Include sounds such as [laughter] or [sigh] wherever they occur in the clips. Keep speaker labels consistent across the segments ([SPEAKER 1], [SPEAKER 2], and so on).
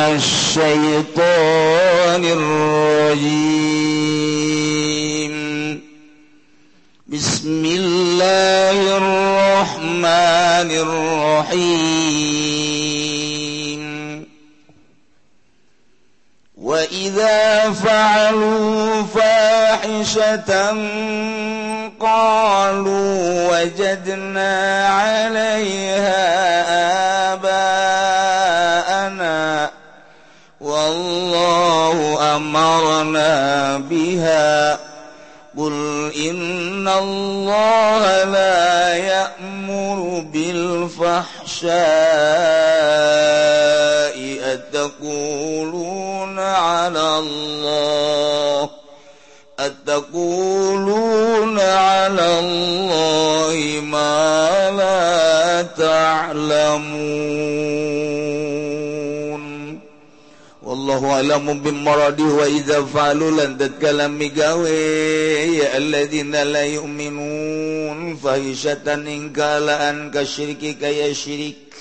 [SPEAKER 1] الشيطان الرجيم. قل إن الله لا يأمر بالفحشاء أتقولون على الله أتقولون على الله ما لا تعلمون a'lamu bimaradi wa idza fa'alu lan tadkalam migawe ya alladziina la yu'minuun fahishatan in kala an kasyirkika ya syirik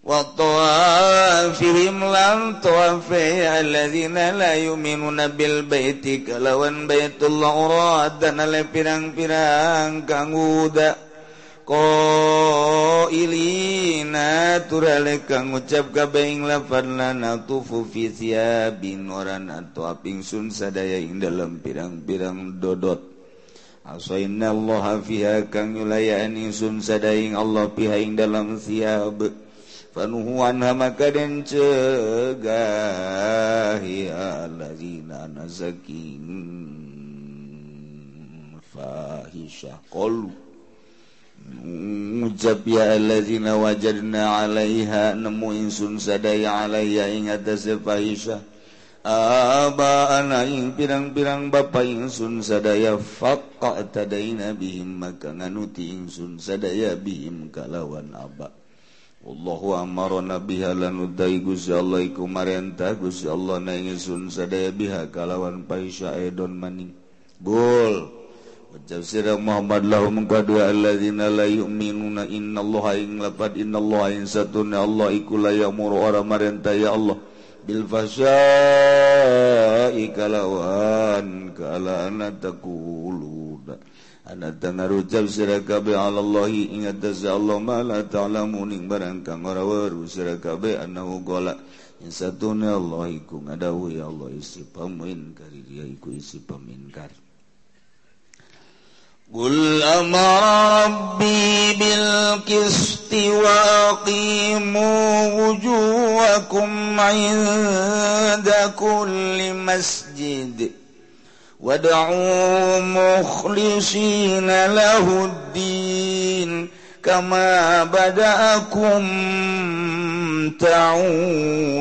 [SPEAKER 1] wa tawafihim lam tawafi alladziina la yu'minuuna bil baiti kalawan baitullah uradana le pirang-pirang kangguda qilina kang ngucap kaing lafarna natufu fisia bin oran atau aping sun sadaya ing dalam pirang-pirang dodot. Asoinna Allah fiha kang yulayani sun sadaing Allah piha ing dalam siab panuhuan anha maka den cegahi alazina nazakin fahisha qalu. ngucap allazina wajadna alaiha nemu insun sadaya alaiya ingat fahisha aba anaing pirang-pirang bapa ingsun sadaya faqa tadaina bihim maka nganuti ingsun sadaya bihim kalawan aba Wallahu amara biha lanudai Gusti Allah iku marenta Gusti Allah na ingsun sadaya biha kalawan paisya edon maning. Bol sirah Muhammad lahum qadwa alladzina la yu'minuna innallaha ing lapad innallaha satuna Allah iku la ya'muru ora marenta ya Allah. Bil fasya'i kalawan kala anatakuluna. Anata ngarucap kabe ala allahi ing atase Allah ma la muning ing barang kang ora weruh sira kabeh anahu gola insatun Allah iku ngadawu ya Allah isi pamin dia iku isi paminkar قل أمر ربي بالقسط وأقيموا وجوهكم عند كل مسجد وادعوا مخلصين له الدين كما بدأكم تعودون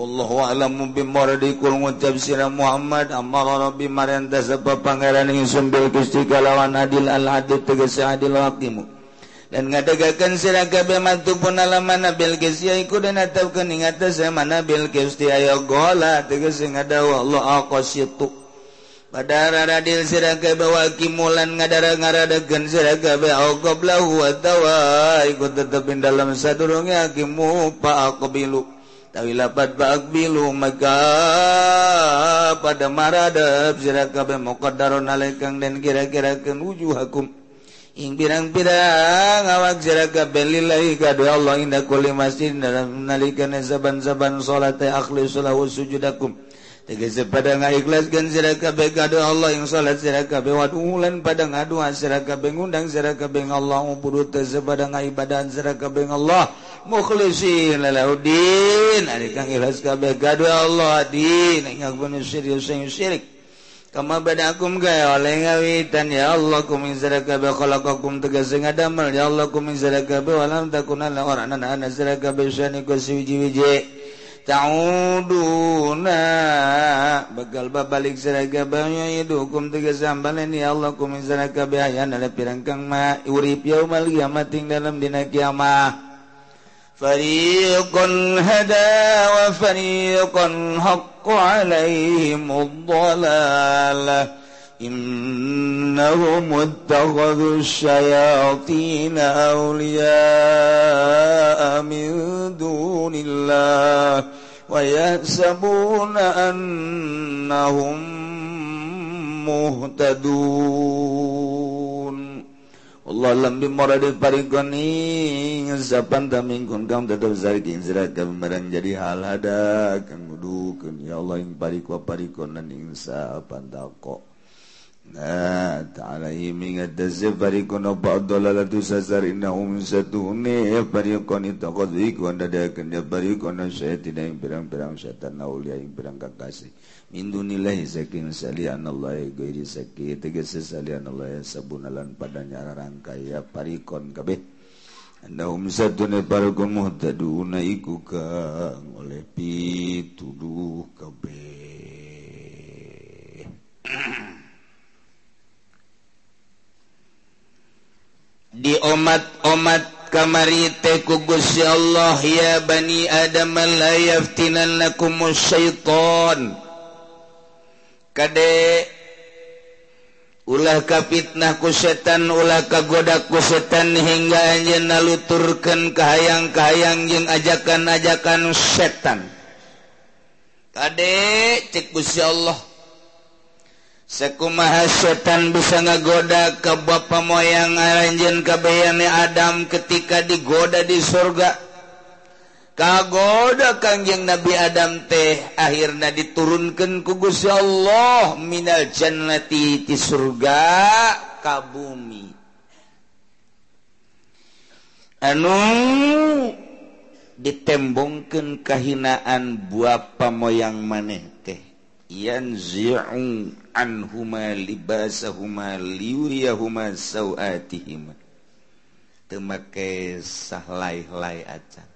[SPEAKER 1] Wallahu'alamu bimordikul ngucap sirah Muhammad. Amala Rabbi maranta sebab pangeran yang sumbil kusti kalawan adil al-adil tegesi adil hakimu Dan ngadegakan sirah kabe pun alamana nabil kisi aiku dan atap keningata semana bil kusti ayo gola tegesi ngadawa Allah aqasitu Pada radil sirah kabe wakimulan ngadara ngaradakan sirah kabe wa tawa ikut tetap dalam sadurungnya hakimu pa'aqbilu lapat balu maka pada maradab sirakabeh muqaddaron alaikang dan kira-kirakan wujuhakum. Ing pirang-pirang awak sirakabeh lillahi kadu Allah indah kulli masjid dalam menalikan saban-saban salat akhli sulahu sujudakum. pada ngakhlaskan sirakabeh kado Allah yang salat sirakabe walan pada ngaduan sirakabe ngundang sirakabe Allah mupurut sepada ngaibadahan sirakabe Allah mukhlisin lalaudin ari kang ikhlas kabeh kado Allah din. Ngakbun serius sing syirik. Kama badakum ga oleh ngawitan ya Allah kum sirakabe khalaqakum tegas ngadamel ya Allah kum sirakabe walam takuna la orang anak sirakabe sani ku siji-wiji tauduna. Begal babalik seragabanya hukum tegesambalan ya Allah kuminakayan ada pirangkang ma. Urip yaumal kiamat dalam dina kiamah. Fariqun hada wa fariqun haqqo alaihim dhalalah إنهم اتخذوا الشياطين أولياء من دون الله ويحسبون أنهم muhtadun Allah lam bi maradid parikoni sapan tamingkun tetap tetep zarid inzirat kami marang jadi hal hada kang ya Allah ing parikwa parikonan ing sapan tako عليه من التزف فريق بعض ضلالة سسر innahum من ستوني فريق اتخذ فريق دadakan dia فريق syaitan yang berang-berang syaitan aulia yang berang kekasih. Min dunillahi sakin salian Allah ghairi saki tegese salian Allah sabunalan padanya rangkaya parikon kabeh. Andahum satune parikon muhtaduna iku kang oleh pituduh kabeh. [clears throat] umat-umat kamari tekugus ya Allah. Ya Bani Adam la yaftinan lakumus syaiton kade ulah kapitnah ku setan ulah kagoda ku setan hingga anjeun naluturkeun kahayang-kahayang jeung ajakan-ajakan setan. Kade cek Gusti Allah. Sekumaha setan bisa ngagoda ke bapa moyang ngaranjen kabeyane Adam ketika digoda di surga. Kagoda kangjeng Nabi Adam teh akhirnya diturunkan ku Gusti Allah minal jannati ti surga ka bumi. Anu ditembongkeun kahinaan bapa moyang maneh. yanzi'u anhuma libasahuma liuriyahuma sawatihima temakai sahlai-lai acan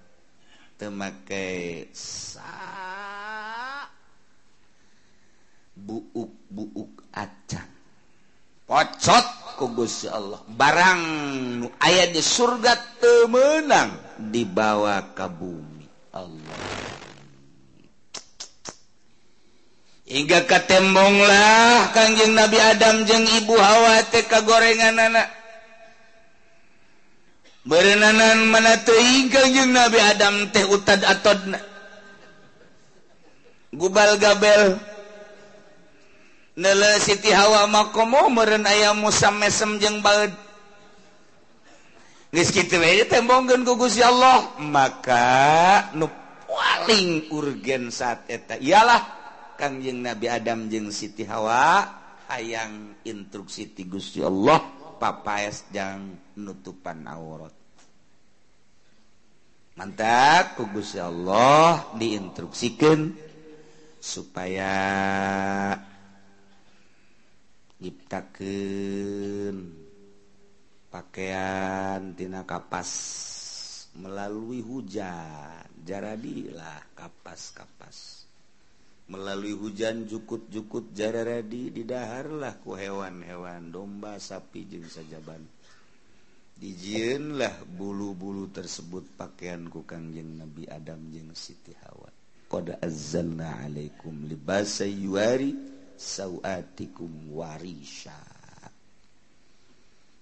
[SPEAKER 1] temakai sa buuk-buuk acan pocot ku Gusti Allah. Barang nu aya di surga temenang dibawa ke bumi. Allah. hingga katembonglah Kangjeng Nabi Adam jeung Ibu Hawa TK gorengan anak. Berenanan mana teuing Kangjeng Nabi Adam teh utad atodna gubal gabel. Nele Siti Hawa makomo meureun aya musam mesem jeung baeud Geus kitu we tembongkeun ku Gusti Allah. Maka nu paling urgen saat eta ialah Kangjeng Nabi Adam jeung Siti Hawa hayang instruksi ti Gusti Allah papaes jang nutupan aurat. Mantap ku Gusti Allah diinstruksikeun supaya nyiptakeun pakaian tina kapas melalui hujan jaradilah kapas-kapas. melalui hujan cukupjukut jararadi didaharlah ku hewan-hewan. Domba sapi jeung sajaban. Dijinlah bulu-bulu tersebut pakaianku Kangjeng Nabi Adam jeung Siti Hawa. Qad azzalna alaikum libasa yuwari sawatikum warisha.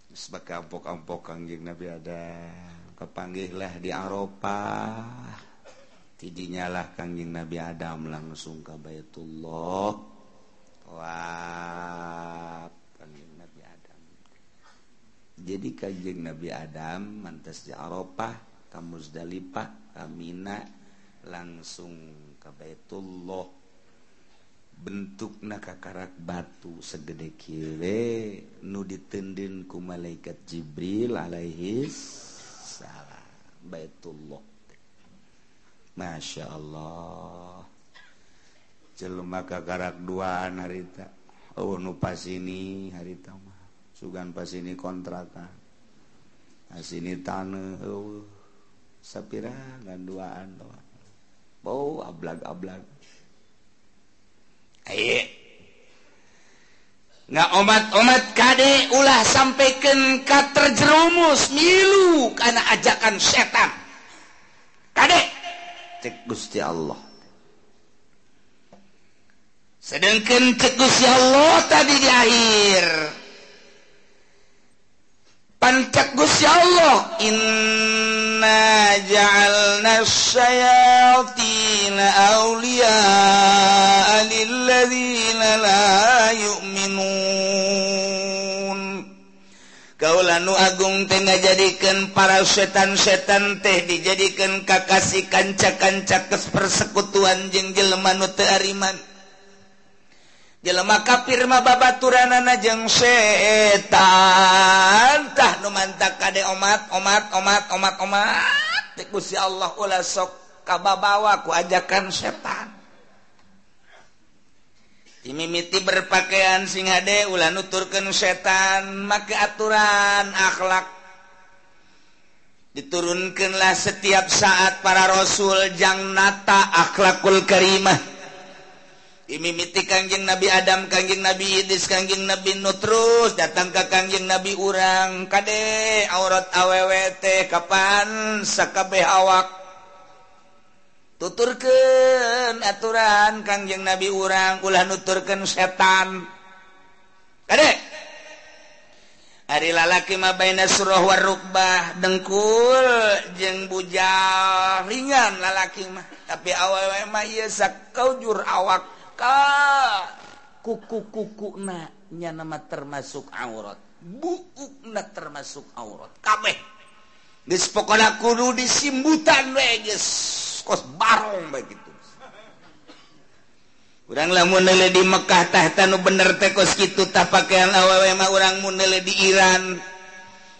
[SPEAKER 1] Sebagai ampok-ampok Kangjeng Nabi Adam. Kepanggihlah di Arafah. tidinyalah Kangjing Nabi Adam langsung ke Baitullah. Wah Kangjing Nabi Adam. Jadi Kangjing Nabi Adam mantas di Arafah ke Muzdalifah ke Mina langsung ke Baitullah. Bentuk nakakarak batu segede kiri nu ditendin ku malaikat Jibril alaihis salam. Baitullah. Masya Allah. Celuma dua harita. Oh nu pas ini harita mah. Sugan pas ini kontrakan pas ini tanah oh sapira ganduaan doa ablag ablag aye. Nggak omat-omat kade ulah sampaikan ka terjerumus milu karena ajakan setan. Kade. cek Gusti Allah. Sedangkan cek Gusti Allah tadi di akhir. Pancak Gusti Allah inna ja'alna syayatin awliya lilladzina la yu'minun. anu Agung tengah jadikan para setan-setan teh dijadikan kakasih kanca-kancakes persekutuan jeng Jelmanu Teariman jelemah kafirma babaturanana jeung setantah numanta kade omat omat omat omat omat. Gusti Allah ulah sok kababawa ku ajakan setan. mimiti berpakaian sing Ade ulan nuturken setan. Maka aturan akhlak. Diturunkanlah setiap saat para Rasuljang nata akhlakul Karimah. Mimiti Kangjeng Nabi Adam Kangjeng Nabi Idis Kangjeng Nabi nutrus datang ke Kangjeng Nabi urang. Kade aurat awwt kapan Sakabeh awak? tuturken aturan Kangjeng nabi urang ulah nuturken setan. Kadek Ari lalaki mabaina surah warukbah dengkul jeung bujal ringan lalaki mah. Tapi awewe mah ieu sakaujur awak ka kuku-kukuna nya nama termasuk aurat. Buukna termasuk aurat. Kabeh. Geus pokona kudu disimbutan we geus. kos-kos barong begitu. Kurang lamunle di Mekkahtahtah nu bener tekos gitutah pakaian awa orang munle di Iran.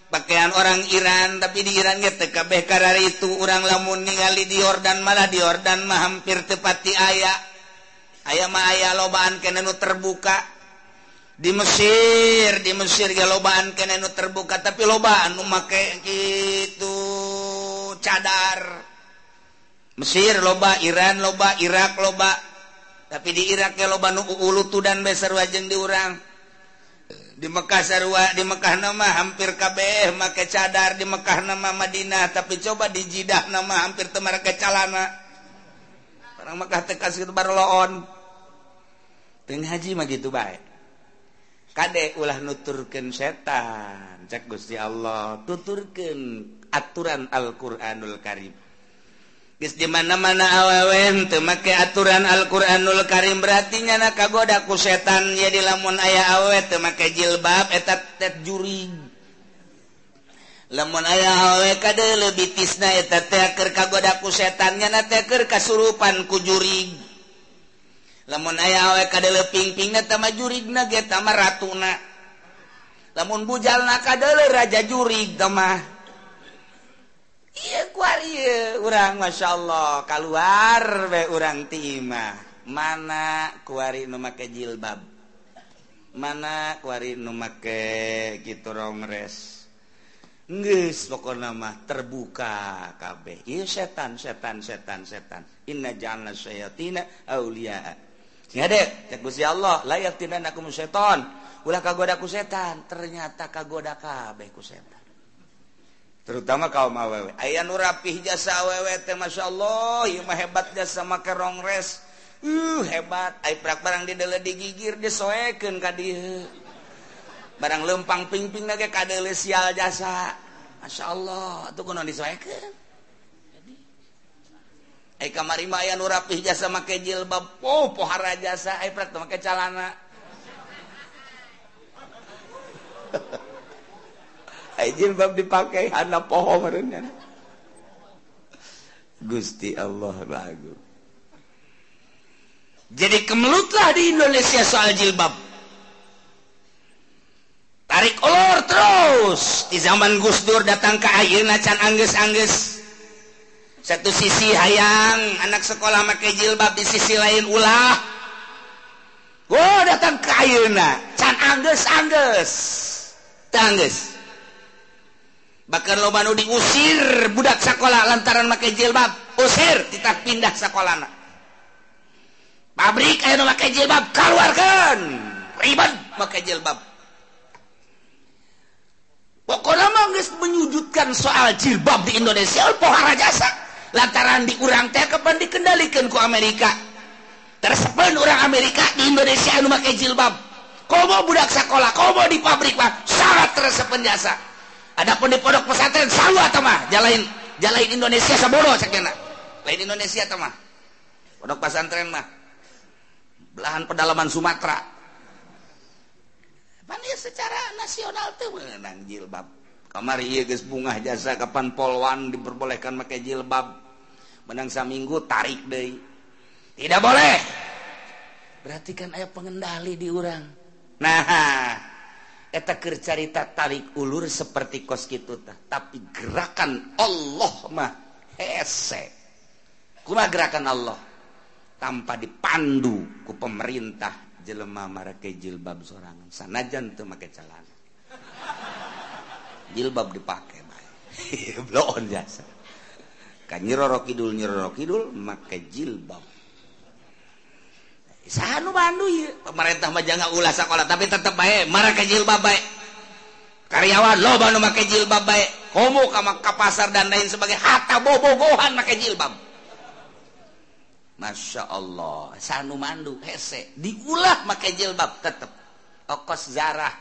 [SPEAKER 1] Pakaian orang Iran tapi di Irannya TKB kar itu. Orang lamun ningali di Yordan malah di Yordan mah hampir tepati aya. Ayam aya lobaan kenenu terbuka. Di Mesir di Mesir ya lobaan kenenu terbuka tapi lobaan memakai gitu cadar. Mesir loba Iran loba Irak loba. Tapi di Irak ya loba nuulu dan besar wajeng diurang di Mekahsarwa di Mekkah nama hampir kabeh make cadar di Mekkah nama Madinah. Tapi coba di Jidah nama hampir temar kecalana orang Mekkah tekas gitu barloon teng haji mah gitu baik kadek ulah nuturkan setan. Cek Gusti Allah tuturkan aturan Al-Qur'anul Karim. di mana-mana awewen temake aturan Alquranul Karim berartinya na kagodaku setan ya di lamun ayah awet make jilbab etat juri. Lamun ayah awe kade lebih tisna eta teker kagodaku setannya na teker kasurupan ku juri. Lamun ayah awe kade leping-ping na tama jurig na ge ratuna. Lamun bujal na kade raja jurig tamah orang Masya Allah keluar orang timah mana kuari numake jilbab mana kuari numake gitu rongres Nges pokok nama terbuka kabeh. Iya setan, setan, setan, setan. Inna ja'alna syayatina awliya. Ngadek, cek Allah, layak tindan aku setan. Ulah kagoda ku setan, ternyata kagoda kabeh ku setan. terutama kaum awewe aya nu rapih jasa awewe teh masya Allah ieu mah hebat jasa make rongres uh hebat. Ai prak barang di deule digigir disoekeun ka dieu. Barang lempang pingping lagi kadeule sial jasa. Masya Allah atuh kuno disoekeun. Ai kamari mah aya nu rapih jasa make jilbab. Oh pohara jasa. Ai prak make calana. [laughs] jilbab dipakai anak poho merenya. Gusti Allah lagu. Jadi kemelutlah di Indonesia soal jilbab. Tarik ulur terus. Di zaman Gus Dur datang ke ayeuna can angges-angges. Satu sisi hayang anak sekolah pakai jilbab di sisi lain ulah. Oh datang ke ayeuna can angges-angges. Tangges. -angges. bakal lobanu diusir budak sekolah lantaran make jilbab usir kita pindah sekolah pabrik ayo make jilbab keluarkan ribet make jilbab. Pokoknya mah geus menyudutkan soal jilbab di Indonesia pohara jasa. Lantaran diurang teh kapan dikendalikan ku Amerika. Tersepen orang Amerika di Indonesia anu make jilbab. Komo budak sekolah komo di pabrik mah sangat tersepen jasa.
[SPEAKER 2] Adapun di pondok pesantren salwa tamah jalain jalain Indonesia saboro sakena. Lain Indonesia tamah. Pondok pesantren mah belahan pedalaman Sumatera. Panir secara nasional tuh menang jilbab. Kamari iya geus bungah jasa kapan polwan diperbolehkan pakai jilbab. Menang saminggu tarik deui. Tidak boleh. Berarti kan aya pengendali di orang. Nah, etakir carita tarik ulur seperti kos gitu ta. tapi gerakan Allah mah hese. Kuma gerakan Allah tanpa dipandu ku pemerintah jelema marake jilbab sorangan. Sanajan teu make celana. Jilbab dipake bae. [laughs] Bloon jasa. Kan nyiroro kidul nyiroro kidul make jilbab. pemerintah majanga ulah sekolah tapi tetap baik mereka jilbab baik karyawan loba nu make jilbab baik homo kama ke pasar dan lain sebagai hatta bobogohan make jilbab. Masya Allah sanu mandu hese. Diulah make jilbab tetap okos zarah.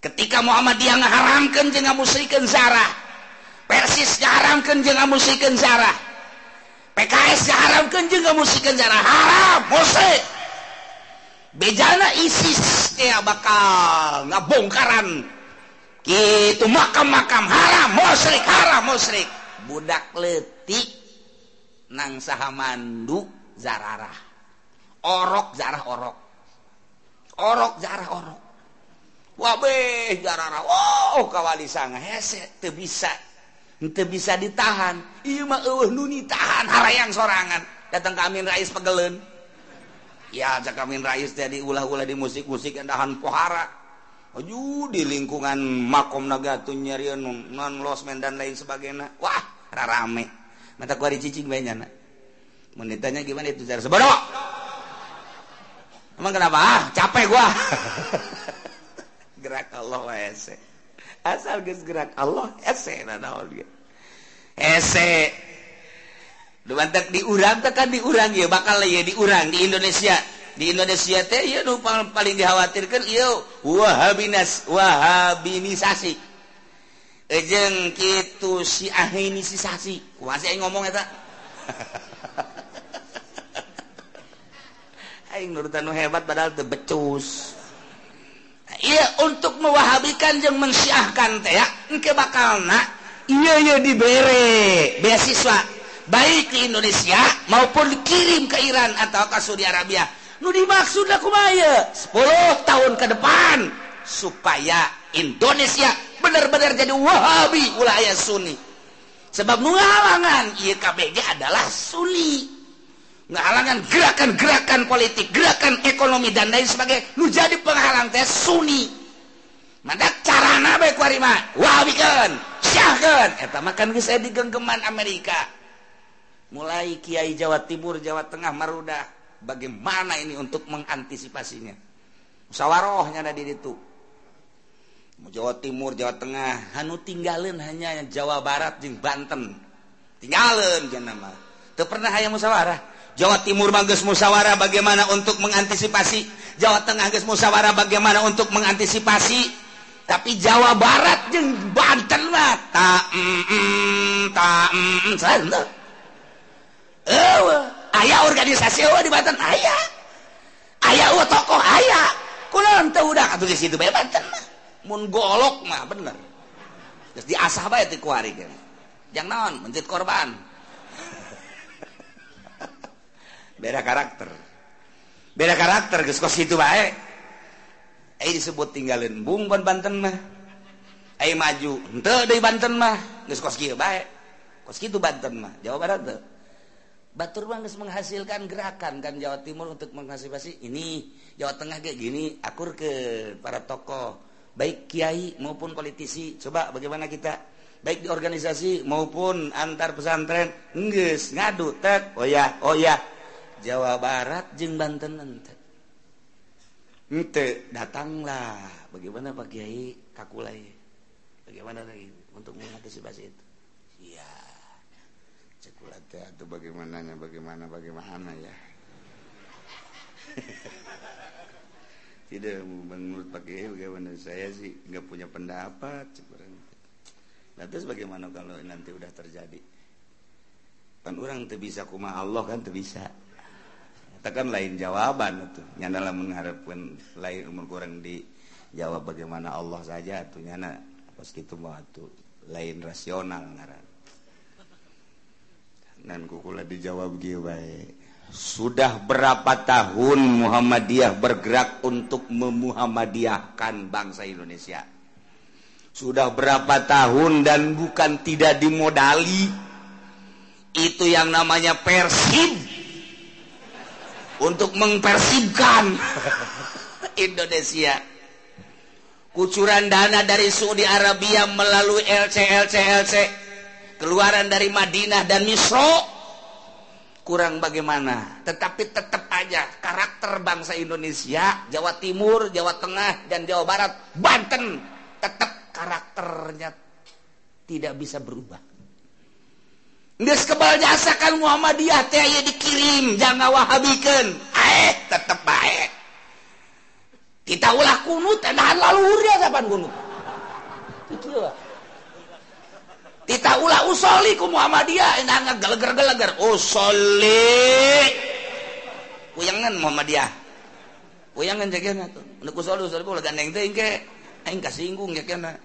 [SPEAKER 2] Ketika Muhammad dia ngaharamkan jangan musikan zarah. Persis ngaharamkan jangan musikan zarah. PKS haramkan juga musikan cara haram musik bejana ISIS ya bakal ngabongkaran. Gitu makam-makam haram musrik haram musrik budak letik nang sahamandu zararah. Orok zarah orok. Orok zarah orok. Wabeh zararah. Oh kawali sanga. Hese teu bisa. ente bisa ditahan. Mah nuni tahan harayang sorangan. Datang ke Amin Rais pegelen. Ya cak Amin Rais jadi ulah-ulah di musik-musik yang dahan pohara. Aju di lingkungan makom nagatu nyari non losmen dan lain sebagainya. Wah rame. Mata kuari cicing banyak nak menitanya gimana itu cara sebodoh emang kenapa? Ah, capek gua. [laughs] Gerak Allah wese asal gerak Allah diurang tekan diurang ya bakal ya diurang di Indonesia di Indonesia teh ya nu paling dikhawatirkan ieu wahabinas wahabinisasi ejeng kitu si ahinisasi kuasa ngomong eta aing nurutan nu hebat padahal tebecus Iya untuk mewahabikan yang mensyahkan teh ya engke bakal nak iya iya dibere beasiswa baik di Indonesia maupun dikirim ke Iran atau ke Saudi Arabia. Nu dimaksud aku maya 10 tahun ke depan supaya Indonesia benar-benar jadi Wahabi wilayah Sunni. Sebab nu ngalangan iya KBG adalah Sunni. ngahalangan gerakan-gerakan politik gerakan ekonomi dan lain sebagai lu jadi penghalang teh Sunni. Maka carana baik warima wahabikan, syahkan eta makan geus digenggeman Amerika. Mulai Kiai Jawa Timur Jawa Tengah Maruda. Bagaimana ini untuk mengantisipasinya? Musyawarohnya ada di itu Jawa Timur Jawa Tengah. Hanu tinggalin hanya Jawa Barat jeung Banten. Tinggalin jangan mah pernah aya musyawarah Jawa Timur Bagus musyawarah bagaimana untuk mengantisipasi? Jawa Tengah Gus musyawarah bagaimana untuk mengantisipasi? Tapi Jawa Barat jeng Banten lah. Tak mm, mm, tak mm, mm, ayah organisasi oh di Banten ayah. Ayah oh tokoh ayah. Kunaon teu udah di situ bae Banten mah. Mun golok mah bener. Terus diasah bae teh ku hari jangan naon? Mencit korban beda karakter. Beda karakter geus kos itu bae. Ai disebut tinggalin bung ban Banten mah. Ai maju henteu deui Banten mah geus kos kieu bae. Kos kitu Banten mah Jawa Barat teu Batur mah menghasilkan gerakan kan Jawa Timur untuk mengantisipasi ini. Jawa Tengah kayak gini akur ke para tokoh baik kiai maupun politisi. Coba bagaimana kita? Baik di organisasi maupun antar pesantren nges ngadu tek. Oh ya oh ya Jawa Barat jeng Banten ente. Ente datanglah. Bagaimana Pak Kiai Kakulai? Bagaimana lagi untuk mengantisipasi itu? Iya. Cekulat atau bagaimana bagaimana bagaimana ya? [laughs]
[SPEAKER 1] Tidak menurut pakai bagaimana? Saya sih nggak punya pendapat terus bagaimana kalau nanti udah terjadi? Kan orang tuh bisa kuma Allah kan tuh bisa kita kan lain jawaban tuh nyana mengharapkan lain umur kurang di jawab bagaimana Allah saja tuh nyana pas gitu mau tuh lain rasional ngaran. Dan kukula dijawab gitu baik. Sudah berapa tahun Muhammadiyah bergerak untuk memuhammadiyahkan bangsa Indonesia? Sudah berapa tahun dan bukan tidak dimodali? Itu yang namanya persib untuk mempersibkan [laughs] Indonesia. Kucuran dana dari Saudi Arabia melalui LC LC LC keluaran dari Madinah dan Misro. Kurang bagaimana? Tetapi tetap aja karakter bangsa Indonesia Jawa Timur Jawa Tengah dan Jawa Barat Banten tetap karakternya tidak bisa berubah Nges kebal jasakan Muhammadiyah teh aya dikirim jangan wahabikeun. Aeh tetep bae. Kita ulah kunut nahan laluhur ya sapan kunut. Kita ulah usoli ku Muhammadiyah enak ngegeleger-geleger. Usoli. Kuyangan Muhammadiyah. Kuyangan jagana tuh. Nek usoli usoli ulah gandeng teh engke. Aing kasinggung ya kana.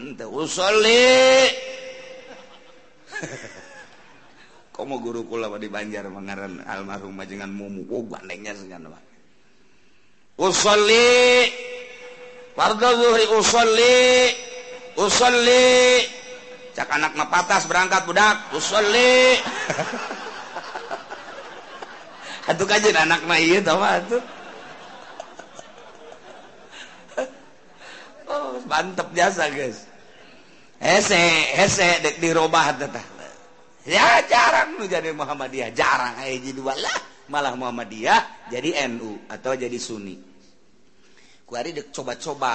[SPEAKER 1] Henteu usoli. [laughs] kamu guru kula di Banjar mengaran almarhum majengan mumu? Oh bandengnya segan Pak. Usolli. Fardu zuhri usolli. Usolli. Cak anak mapatas berangkat budak. Usolli. [laughs] Atuh kajian anak mah ieu tah mah atuh. [laughs] Oh mantep jasa guys. Hese hese dek dirobah teh. ya jarang menjadi Muhammadiyah jarang dualah malah Muhammadiyah jadi NU atau jadi Sunni kuari dek coba-coba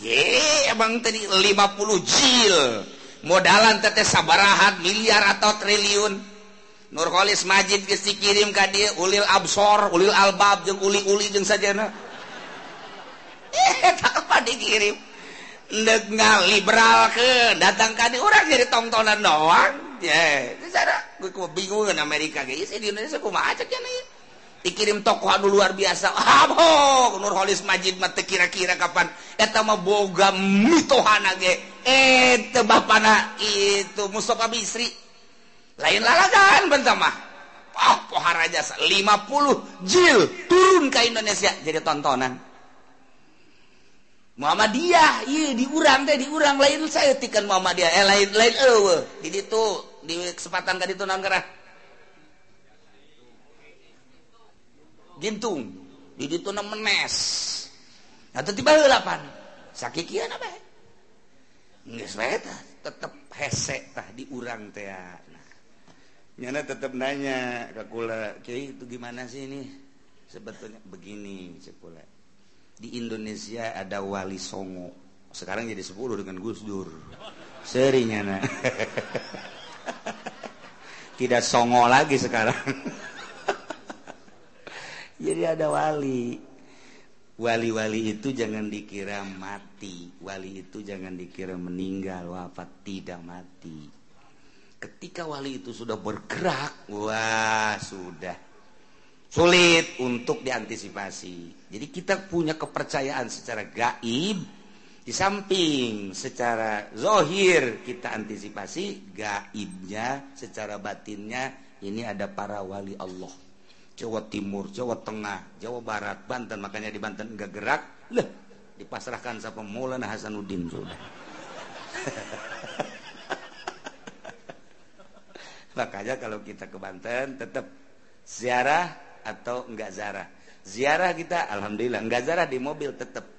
[SPEAKER 1] ye emang tadi 50 jil modalan teteh sabarahan miliar atau triliun Nurholis Majid geus dikirim ka dieu Ulil Absor, Ulil Albab jeung uli-uli jeung sajana. Eh, tak apa dikirim. Neuk liberal ke datang ka dieu urang jadi tontonan doang. bingung Amerika dikirim tokoh aduh luar biasa. [laughs] Nurholis Majid mate kira-kira kapan. Eta mah boga mitohana ge. Eta bapana itu Mustafa Bisri. Lain lalagan bentamah oh, ah, pohara jasa. 50 jil turun ke Indonesia. Jadi tontonan. Muhammadiyah iya diurang teh diurang. Lain saya tikan Muhammadiyah. Eh lain lain eh, ewe jadi tuh di kesempatan ka ditu naon gintung. Di ditu menes nah tiba delapan sakit kian apa? Nggak sweta tetap hesek tah diurang teh nah nyana tetap nanya ke kula kiai itu gimana sih ini? Sebetulnya begini cepula di Indonesia ada wali songo. Sekarang jadi sepuluh dengan Gus Dur. Serinya [laughs] [laughs] tidak songo lagi sekarang. [laughs] Jadi ada wali. Wali-wali itu jangan dikira mati. Wali itu jangan dikira meninggal. Wafat tidak mati. Ketika wali itu sudah bergerak wah sudah. Sulit untuk diantisipasi. Jadi kita punya kepercayaan secara gaib di samping secara zohir kita antisipasi gaibnya secara batinnya ini ada para wali Allah Jawa Timur, Jawa Tengah, Jawa Barat, Banten. Makanya di Banten enggak gerak, lah dipasrahkan sama Maulana Hasanuddin sudah. [laughs] Makanya kalau kita ke Banten tetap ziarah atau enggak ziarah. Ziarah kita alhamdulillah, enggak ziarah di mobil tetap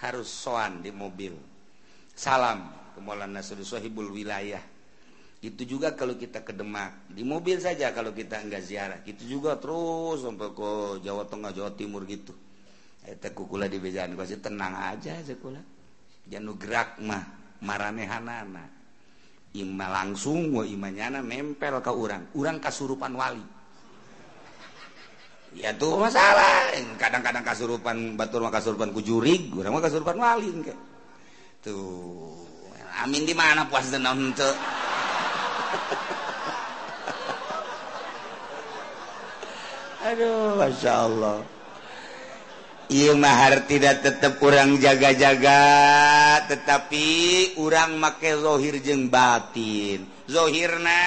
[SPEAKER 1] harus soan di mobil. Salam ke Maulana Sohibul wilayah. Itu juga kalau kita ke Demak. Di mobil saja kalau kita enggak ziarah. Itu juga terus sampai ke Jawa Tengah Jawa Timur gitu. Eh, Eta kukula di bejaan gua sih tenang aja sekula jangan gerak mah maranehanana. Ima langsung gua imanyana nempel ke orang orang kasurupan wali.
[SPEAKER 2] ya tuh masalah. Kadang-kadang kasurupan batur mah kasurupan ku jurig urang mah kasurupan walin ke. Tuh amin di mana puas naon teu? [laughs] Aduh masya Allah. Iya mahar tidak tetap orang jaga-jaga tetapi orang make zohir jeng batin. Zohirna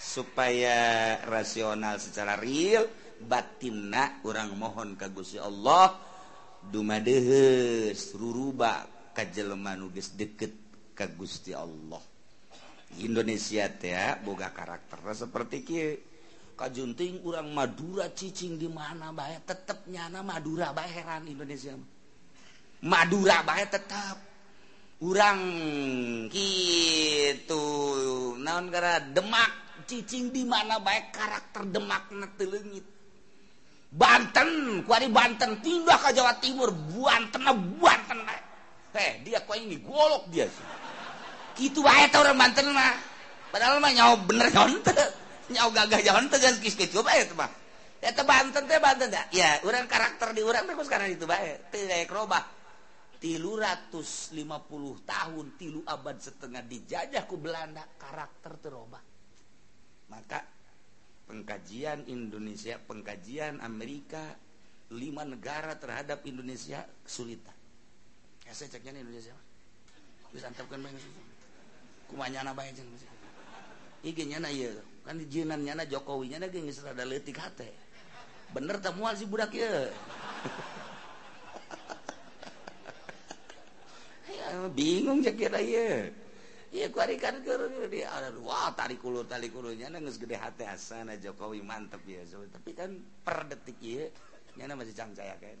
[SPEAKER 2] supaya rasional secara real. batinna orang mohon kagusi Allah. Dumadeheruba kajeleman nuges deket ka Gusti Allah. Indonesia ya ah, boga karakter seperti ki kajunting urang Madura cicing di mana bae? Tetep nyana Madura bae heran Indonesia Madura bae tetap urang gitu naon karena Demak cicing di mana baik karakter Demak teu leungit. Banten kuari Banten pindah ke Jawa Timur Banten Banten heh dia kok ini golok dia sih. Gitu wae teh orang Banten mah. Padahal mah nyawa bener nyawa nyawa gagah nyawa teh geus kieu kieu bae teh mah. Eta Banten teh Banten dah ya urang karakter di urang terus karena itu bae teu ratus robah 350 tahun tilu abad setengah dijajah ku Belanda karakter terobah maka pengkajian Indonesia pengkajian Amerika lima negara terhadap Indonesia kesulitan. Ya saya ceknya Indonesia bisa antapkan banyak kumanya anak banyak jeng iginya na iya. Kan jinannya na Jokowi nya na geus rada letik hati. Bener tak mual si budak [laughs] ya bingung cek ya tarikulur geus gede hatiana eh, Jokowi mantep ya so, tapi kan per detik iya nyana masih cangcaya kan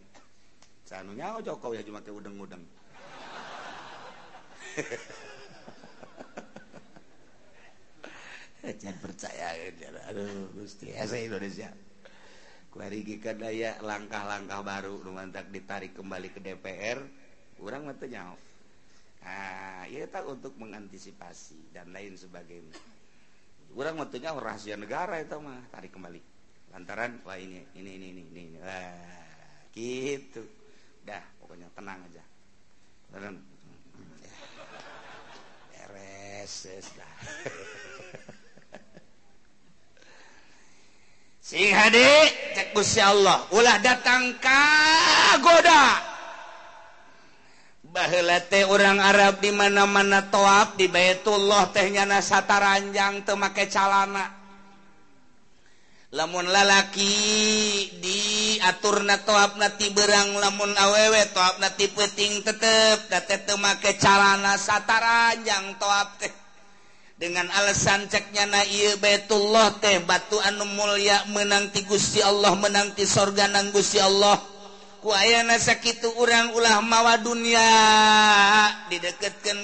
[SPEAKER 2] sanunya oh Jokowi cuma ke udeng-udeng. [laughs] Jangan percaya aduh gusti asa Indonesia. Kuari kadaya langkah-langkah baru numantak ditarik kembali ke DPR kurang mata nyawa. Nya tak untuk mengantisipasi dan lain sebagainya. Kurang waktunya rahasia negara itu mah tarik kembali. Lantaran Wah ini ini ini ini ini Wah, gitu. Dah pokoknya tenang aja. Beres dah. Sing cek Gusti Allah. Ulah datang ka goda sahhelete orang Arab di mana-mana toab di Baitullah tehnya nasata ranjang make calana. Lamun lalaki diatur na toab nati berang lamun awewe toab nati peting tetep date make calana sata ranjang toab teh. Dengan alasan ceknya na iya Baitullah teh batu anu mulia menanti Gusti Allah menanti sorga nang Gusti Allah. kuayana sakit orang ulah mawa dunia.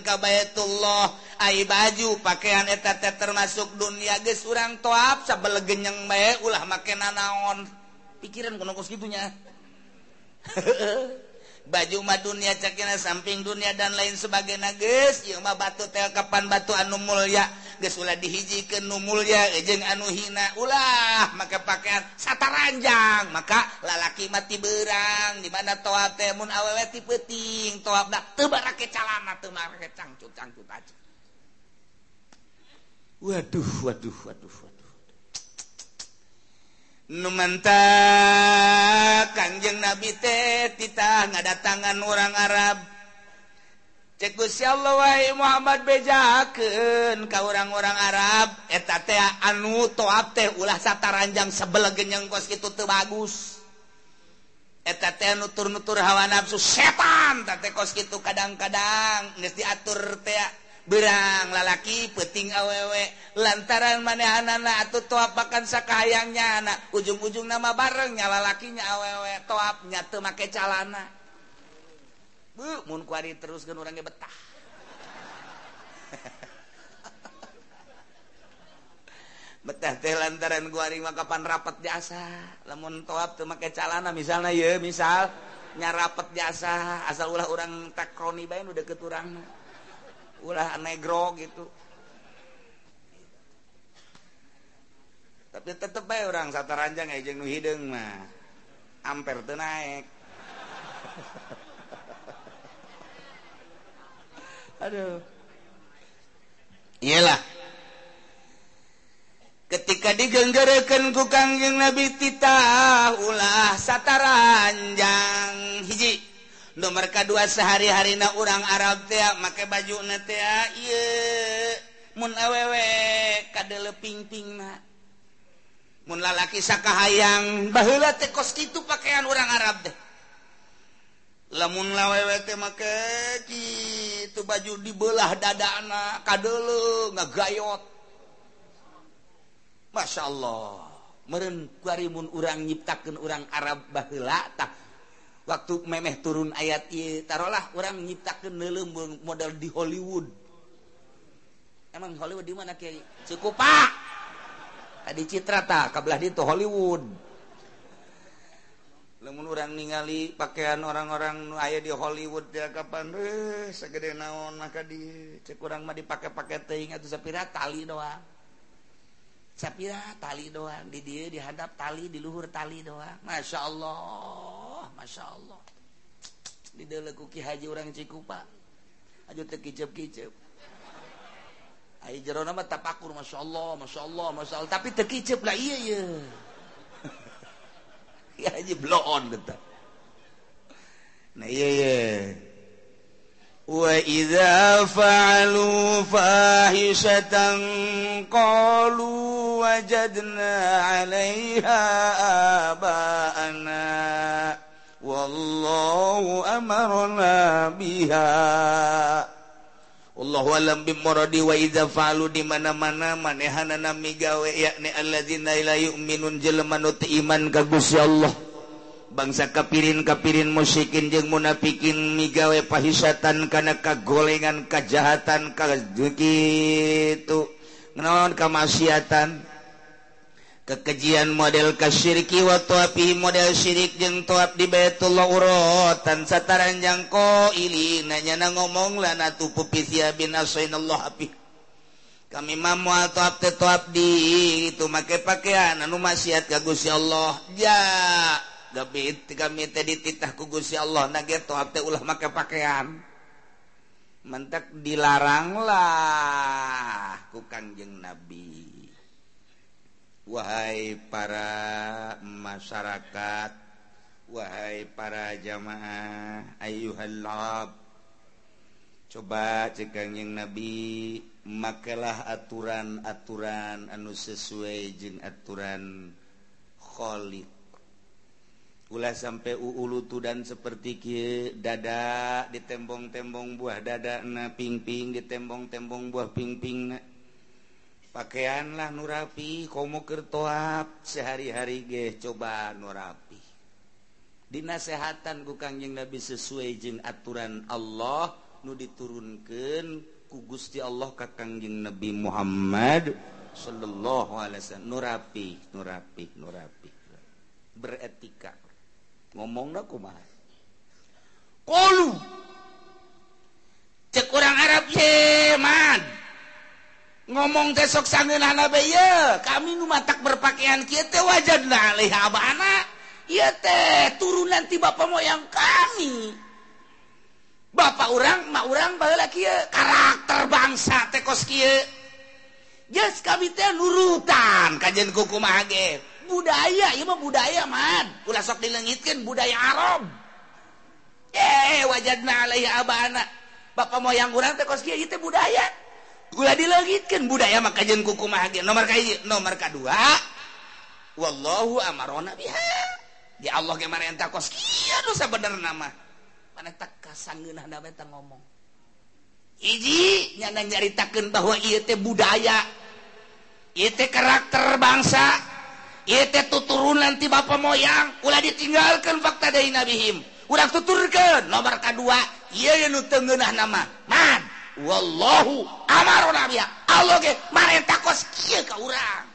[SPEAKER 2] Ka Baitullah. Ai baju pakaian eta teh termasuk dunia geus urang toap sabel genyeng bae ulah make naon. Pikiran kono kos gitunya. nya [laughs] baju mah dunia cekina samping dunia dan lain sebagai nages mah batu tel kapan batu anu Mulya ulah dihiji ke Nu Mulya eh, jeung anu hina. Ulah maka pakaian sataranjang. Maka lalaki mati berang dimana toa temun aweweti peting toa tebara kecalana teu kecangcut cangcut aja. Waduh waduh waduh numanta kangjeng Nabi teh titah ngadatangan orang Arab. Cekusya Allah wahai Muhammad bejakeun ka orang-orang Arab. Eta anu toap teh ulah sataranjang sebelegen genyeng kos kitu teu bagus. Eta nutur-nutur hawa nafsu setan teh kos kitu kadang-kadang geus diatur teh. berang lalaki peting awewe. Lantaran manehan anak atau toap sakayangnya anak ujung-ujung nama barengnya lalakinya awewe. Toapnya tuh make calana. Bu mun kuari terus kan orangnya betah. [laughs] Betah teh lantaran kuari makapan rapat jasa. Lamun toap tuh make calana misalnya ya misal nyarapet jasa asal ulah orang takroni bayan udah keturangna ulah negro gitu. Tapi tetep baik orang satu ranjang aja nu hidung mah. Amper tuh naik aduh. Iyalah. Ketika digenggerekan ku kangjeng nabi titah ulah sataranjang hiji. nomor kedua sehari-harina orang Arab teh make baju nete ah, mun awewe kadele pingping na. Mun lalaki sakahayang. Baheula teh kos kitu pakaian orang Arab teh. Lamun lawewe teh make kitu baju dibelah dadana kadele ngagayot. Masya Allah. Meren kuarimun orang nyiptakan orang Arab baheula tah. waktu memeh turun ayat taruhlah orang nyiptakan lelembung model di Hollywood. Emang Hollywood di mana kiai cukup pak tadi citra tak kabelah itu Hollywood. Lemun orang ningali pakaian orang-orang aya di Hollywood ya kapan eh segede naon maka di cek orang mah dipakai pakai teing atau sepira tali doang. sapira tali doang. Di dia dihadap tali di luhur tali doang. Masya Allah Masya Allah. Di dalam Ki Haji orang Cikupa. Aja teu kicep-kicep ai jero nama tapakur Masya Allah Masya Allah Masya Allah. Tapi teu lah iya iya. Ki Haji bloon betah nah iya iya. وإذا فعلوا فاحشة قالوا وجدنا عليها آباءنا والله أمرنا بها Allah walam bimorodi wa idza fa'alu di mana-mana manehanana migawe yakni alladzina la yu'minun jelema nu iman ka Gusti Allah. bangsa kapirin kapirin musikin jeung munafikin migawe pahisatan karena kagolengan kejahatan itu ngenawan kamaksiatan? Kekejian model kasyirki wa tuapi model syirik jeung tuap di Baitullah urotan sataranjang ko ili nanya na ngomong lana natu pupisia bin asainallah api kami mamu tuap te tuap di itu make pakaian anu maksiat ka Gusti Allah. Ja! ditah kugusi Allah. Ulah maka pakaian. Mentak dilaranglah ku kangjeng nabi. Wahai para masyarakat wahai para jamaah ayuhallab coba cekangjeng nabi makalah aturan-aturan anu sesuai jeung aturan kholik Ulah sampai uulutudan seperti dada di tembong-tembong buah dada na pingping di tembong-tembong buah pingping na. Pakaianlah nurapi komo kertoap sehari-hari ge coba nurapi dinasehatan ku kangjeng Nabi sesuai jeung aturan Allah nu diturunkan ku Gusti Allah ka kangjeng Nabi Muhammad sallallahu alaihi wasallam. Nurapi nurapi nurapi beretika. ngomong cek orang Arab Yeman ngomong besok sangen kami tak berpakaian kita wajan teh turun nanti Bapak moyang kami. Bapak orang mau orang kia, karakter bangsa tekos yes, kami teh nurutan. Kajian kuku mage budaya mah budaya man. Ulah sok dilengitkan budaya Arab. Eh wajadna alaihi abana. Bapak moyang urang teh kos kieu ieu budaya. Ulah dilengitkeun budaya mah kajian kuku mah nomor kaji nomor kadua wallahu amarona biha. Di Allah ge marenta kos kieu nu sabenerna mah. Mana tak kasanggeunah da eta ngomong. Hiji nyana nyaritakeun bahwa ieu teh budaya. Ieu teh karakter bangsa. turunan ti Bapak moyang. Ulah ditinggalkan fakta dari nabihim udah tuturkan. Nomor kedua iya nu tengenah nama. Man wallahu amarun nabi. Allah ge marenta kos kieu ka urang.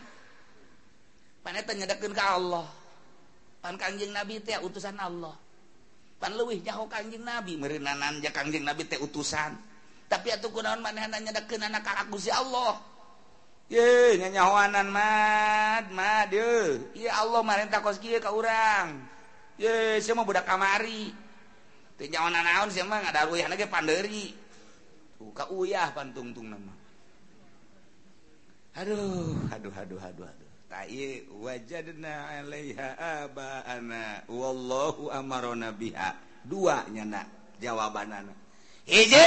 [SPEAKER 2] Paneta nyedakeun ka Allah? Pan kanjing nabi teh utusan Allah. Pan leuwih jauh kanjing nabi. Meureunanan ja kanjing nabi teh utusan. Tapi atuh kunaon manehna nyedekeun anak ka Gusti Allah? nyanyahoanan mad mad ya Allah marintah kos kieu ka urang. Ye sia mah budak kamari. Teu nyaonan naon sia mah ngadaruyan ge pandeuri tuh ka uyah pantungtung nama aduh aduh aduh aduh aduh. Ta ieu wajadna alaiha abaana. Wallahu amarona biha. Dua nyana jawabanana. Hiji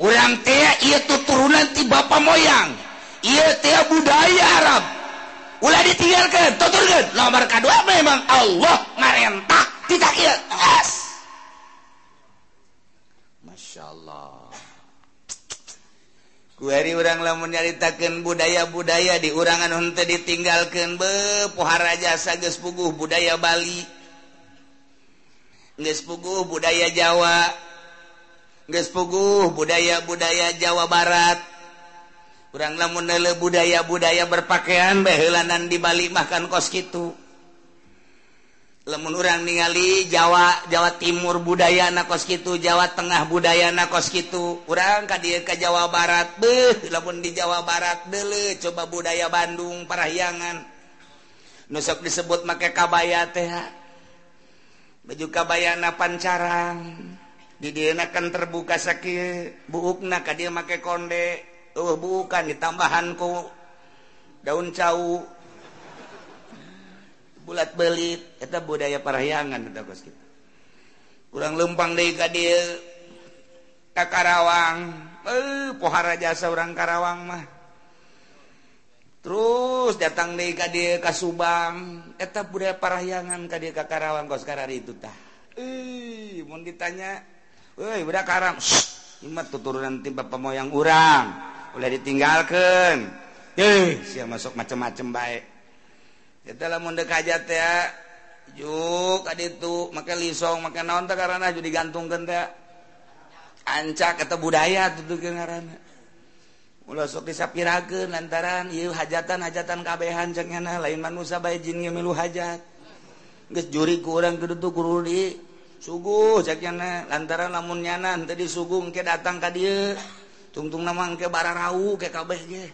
[SPEAKER 2] urang teh ieu tuturunan ti bapa moyang. Tiap budaya Arab. Udah ditinggalkan nomor kedua memang Allah marentah tidak Masya Allah. Oranglah menyaritakan budaya-budaya di urangan untuk ditinggalkan be pohara jasa gespuguh budaya Bali. Gespuguh budaya Jawa. Gespuguh budaya-budaya Jawa Barat kuranglah namun budaya-budaya berpakaian behelanan di Bali makan kos gitu lemun urang ningali Jawa Jawa Timur budaya na kos gitu Jawa Tengah budaya na kos gitu kurang ka dia ke Jawa Barat beh lamun di Jawa Barat dele coba budaya Bandung parahyangan. Nusok disebut make kabaya teh baju kabaya na pancarang didienakan terbuka sakit buuk na kadir make konde. tuh bukan ditambahanku. Daun cau. Bulat belit. Eta budaya parahyangan eta kos kita. Kurang lempang deui ka dieu ka Karawang. Eh pohara jasa orang Karawang mah. Terus datang deui ka dieu ka Subang. Eta budaya parahyangan ka dieu ka Karawang kos sekarang itu tah. Eh mun ditanya euy budak Karang imat tuturunan timpa moyang urang. udah ditinggalkan. Eh. Si masuk macam-macem baik kita lamun dek aja teh juk adi itu maka lisong maka naon teh karena jadi gantungkan teh ancak kata budaya tuh karena ulah sok disapirakeun lantaran ieu hajatan-hajatan kabehan cek lain manusia bae jin ge milu hajat. Geus juri ku urang kudu tu guru di suguh cek lantaran lamun nyana teu disuguh engke datang ka dieu. tungtung nama ke bara rau ke kabeh ge.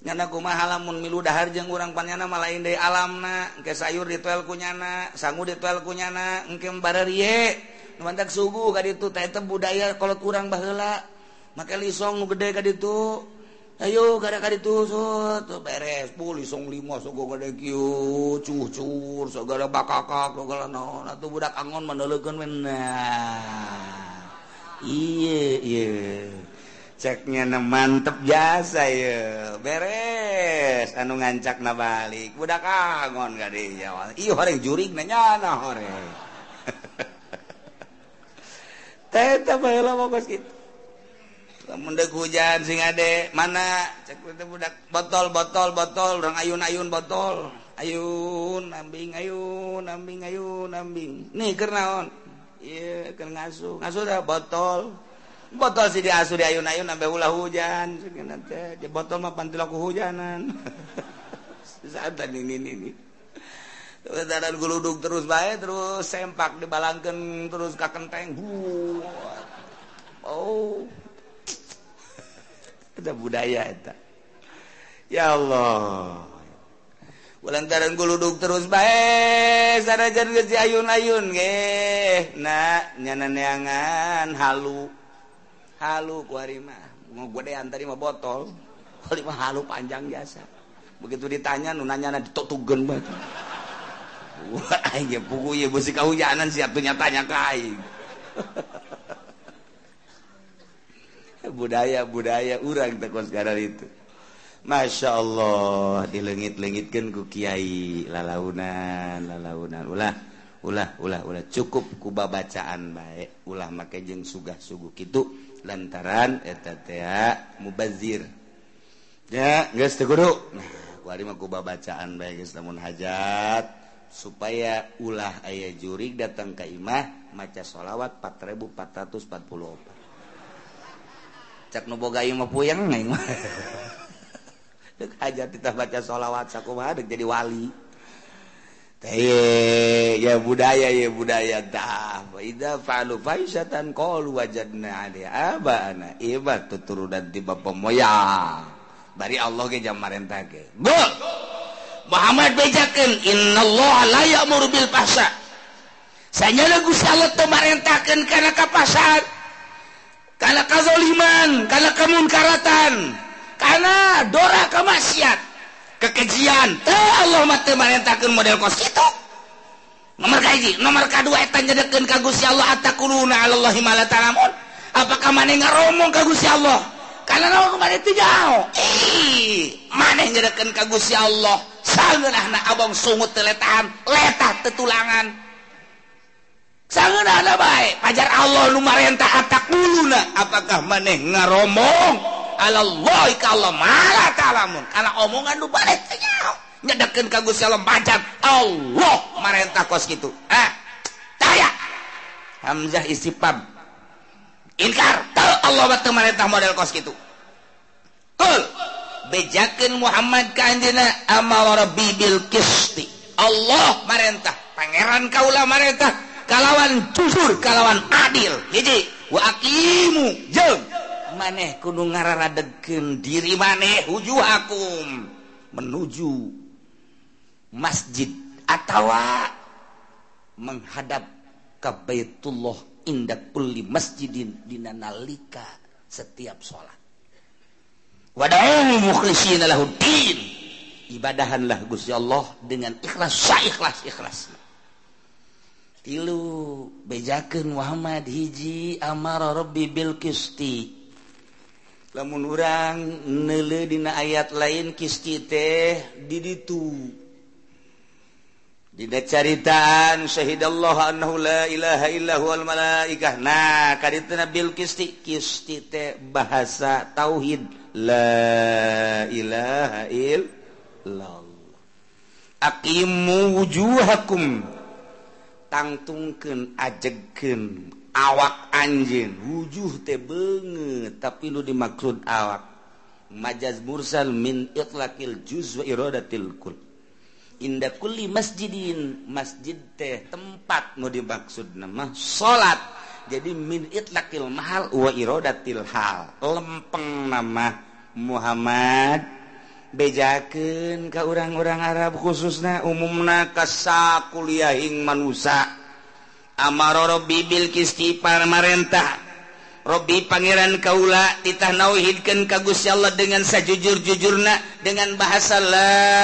[SPEAKER 2] Nyana kumaha lamun milu dahar jeung urang panyana malain deui alamna engke sayur dituel kunyana sangu dituel kunyana engke bara rie. Nu mantak suguh ka ditu teh teh budaya kolot urang baheula. Make lisong nu gede ka ditu. Ayo gara ka ditu sut beres. Puli lisong lima sogo gede kieu cuh cuhur sagala bakakak sagala naon. Atuh budak angon mandelekeun men nah iye iye ceknya mantep jasa ya beres anu ngancak nabalik udah kagon gak deh ya iyo orang jurik nanya na orang [laughs] teh tambah lama kos gitu mendek hujan sing ade mana? Cek itu budak. Botol botol botol. Orang ayun ayun botol. Ayun nambing ayun nambing ayun nambing nih kernaon iya keur ngasuh. Ngasuh dah botol. botol si dias diayun-ayun na ulah hujan. Botol mah pantilaku hujanan. [laughs] Guluduk terus baik terus sempak dibalangkan terus ka kenteng oh. [laughs] Ada budaya eta ya Allah. Ulantaran guluduk terus baik sarajan geus ayun-ayun ge na nyananeangan halu. halu kuarimah mau godean tadi mah botol. Kali mah halu panjang biasa. Begitu ditanya nunanya na ditotugen banget wah ya pugu ya besi kahujanan siap tuh nyatanya kai [laughs] budaya budaya urang tekon sekarang itu. Masya Allah dilengit-lengitkan ku Kiai. Lalaunan lalaunan. Ulah ulah ulah ulah. Cukup kuba bacaan baik ulah make jeng sugah suguh gitu lantaran eta mubazir. Bacaan geus lamun hajat supaya ulah aya jurig datang ka imah maca sholawat 4444 cak nu nuboga imah puyeng neng [laughs] hajat kita baca sholawat sakumaha jadi wali. Hey, ya budaya ya budaya taatan wajad tuturudan tiba moyang bari Allah ke jamarin tage Muhammad bejakan ya'muru bil murubil pasar saya lagu salat pemarintahkan karena kapasar karena kazoliman karena kemunkaratan karena dora kemaksiat kekejian. Eh, Allah mataentahkan model kos itu nomor kaji nomor kadua eta tanyakan kagus ya Allah atauna Allahhimalamun Apakah maneh ngaromong kagus ya Allah? Karena kemarin itu jauh. Maneh jadakan kagus ya Allah. Sangenah na abang sungut teletahan letah tetulangan sangenah na baik pajar Allah lumarentah atakuluna apakah maneh ngaromong? Allah kalau marah kalamun. Karena omongan lu balik nyedekin kagus Allah bacan Allah marentah kos gitu eh, ah saya Hamzah istipam inkar tuh Allah batu marentah model kos gitu kul bejakin Muhammad ka anjeuna amal rabbi kisti Allah marentah pangeran kaula marentah kalawan jujur kalawan adil. Hiji wa aqimu jeung maneh kudu ngararadegkeun diri maneh huju akum menuju masjid atau menghadap ke Baitullah inda kulli masjidin dina nalika setiap sholat. Wada'u mukhlisina lahuddin ibadahanlah Gusti Allah dengan ikhlas saikhlas ikhlas. Tilu bejakeun Muhammad hiji amara rabbi bil qisti. lamun urang nele dina ayat lain kisti teh diditu. Dina caritaan syahidallah annahu la ilaha illahu wal malaikah. Nah kaditna bil kisti kisti teh bahasa tauhid. La ilaha illallah. Aqimu wujuhakum. Tangtungkeun ajegkeun awak anjing wujud teh banget tapi lu dimaksud awak. Majaz mursal min itlaqil juz wa iradatil kul. Inda kulli masjidin masjid teh tempat nu dimaksud nama salat jadi min itlaqil mahal wa iradatil hal. Lempeng nama Muhammad. Bejakeun ka urang-urang Arab khususna umumna ka sakuliahing manusia Amaro bibil Kisti parmarentah Robbi Pangeran Kaula titah nauhidkan kagus Allah dengan sajujur-jujurna dengan bahasa laillallah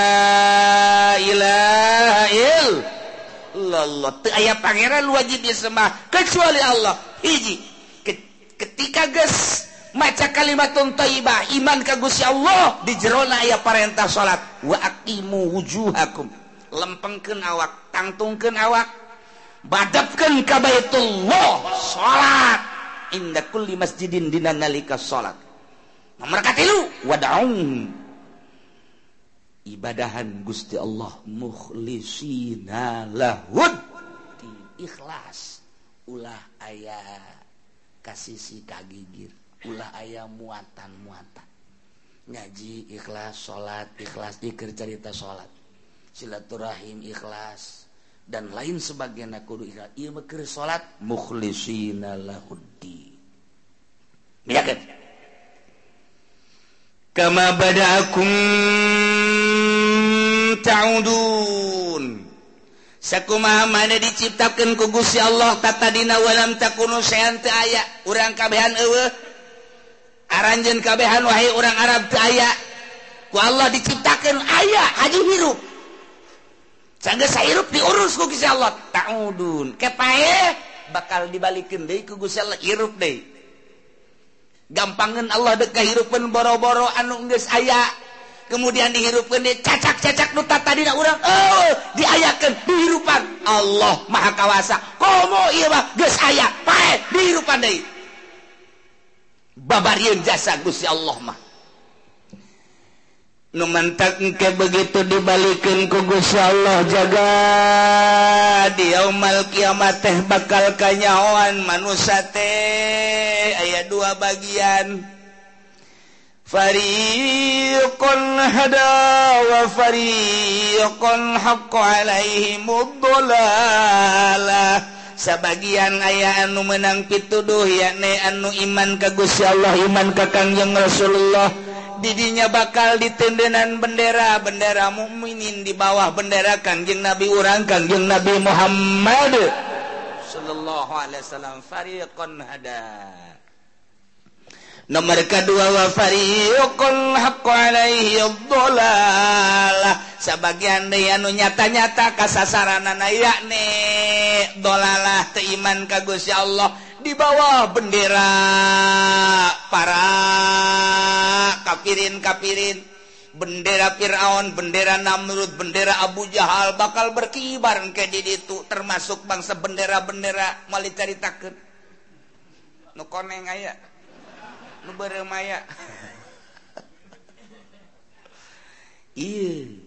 [SPEAKER 2] aya Pangeran wajib disembah kecuali Allah. Hiji ketika guys maca kalimatun thaibah iman kagusya Allah di jerona aya perintah salat waqimu wujuhakum. Lempengkeun awak tangtungkeun awak badapkan ka Baitullah. Salat inda kulli masjidin dina nalika salat nomor katilu wad'um ibadahan Gusti Allah. Mukhlisina lahud. Ikhlas. Ulah aya kasisi kagigir ulah aya muatan muatan ngaji ikhlas salat ikhlas dikir cerita salat silaturahim ikhlas. dan lain sebagainya kudu ieu mah keur salat mukhlisinalahuddi yakin kama badaakum ta'udun. Sakumaha mana diciptakeun ku Gusti Allah tatadina walam takunu sayan teu aya. Urang kabehan eueuh. Aranjeun kabehan wahai urang Arab teu aya. Ku Allah diciptakeun aya haji hirup. sayrup diurus ku kisah Allah. Ta'udun. Kepae bakal dibalikin deui ku Gusti Allah hirup deui. Gampangan Allah dek boro-boro anu geus aya. Kemudian dihirupkan deui cacak-cacak nu tadina urang. Oh, diayakeun dihirupan. Allah maha kawasa komo ieu mah geus aya. Pae dihirupan deui. Babarian jasa Gusti Allah mah. numantak ke begitu dibalikin kugus Allah jaga diamal kiamat teh bakal kanyawan manusia teh. Ayat dua bagian. Fariqun hada wa fariqun haqqo alaihim dalalah sebagian ayah anu menang pituduh yakni anu iman ke Gusti Allah iman ke Kangjeng Rasulullah. didinya bakal ditendenan bendera. Bendera mukminin di bawah bendera Kanjeng Nabi urang Kanjeng Nabi Muhammad. Sallallahu alaihi wasallam fariqan hada Nomor kedua wa fariqun haqqo alaihi dhalalah sebagian deui anu nyata-nyata kasasaranan yakni dolalah teu iman ka Gusti Allah. bawah bendera. Para kafirin kafirin. Bendera Firaun bendera Namrud bendera Abu Jahal bakal berkibar ke di itu termasuk bangsa bendera-bendera mali caritakeun nu koneng aya nu beremaya [laughs] iya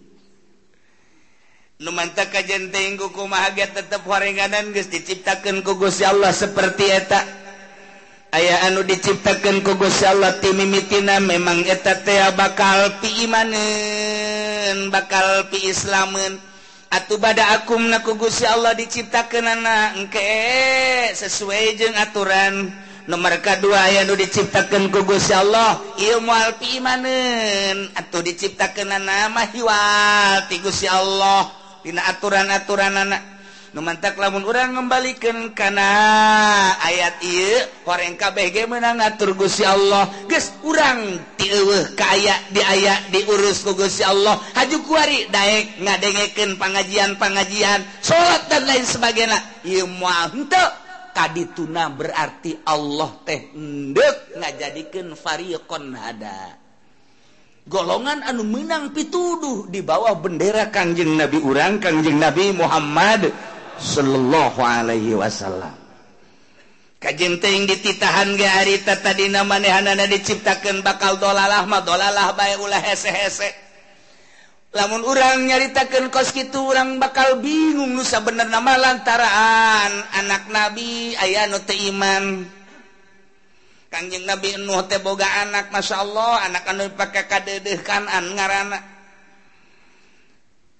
[SPEAKER 2] Numanta kajenteng kuku mahaga tetap warenganan geus diciptakeun ku Gusti Allah seperti eta. Aya anu diciptakeun ku Gusti Allah timimitina memang eta teh bakal pi bakal pi Islamen Atuh bada akumna ku Gusti Allah diciptakeunana engke sesuai jeung aturan. Nomor kedua aya anu diciptakeun ku Gusti Allah ilmu al pi imaneun, atuh diciptakeunana mah hiwal ti Gusti Allah. Tina aturan-aturan anak numantak lamun orang ngembalikan karena ayat I kabeh KBG menang ngatur Gusi Allah. Guys kurang tiweh kayak di ayak diurus ku Gusi Allah. Haju kuari daek ngadengeken pengajian-pengajian salat dan lain sebagainya. Ieu moal henteu. Kadituna berarti Allah teh endek ngajadikeun fariqon hada. golongan anu menang pituduh di bawah bendera Kangjeng Nabi urang Kangjeng Nabi Muhammad Shallallahu Alaihi Wasallam. Kajjenteng dititahan ge tadi manehhanana diciptakan bakal dolalahmah dolalah bay ulah hese-hese. Lamun urang nyaritakan kos gitu urang bakal bingung nusa bener nama lantaraan anak nabi ayah nu iman. Kanjeng Nabi Nuh teh boga anak Masya Allah anak anu pakai kadedeh kanan ngaranana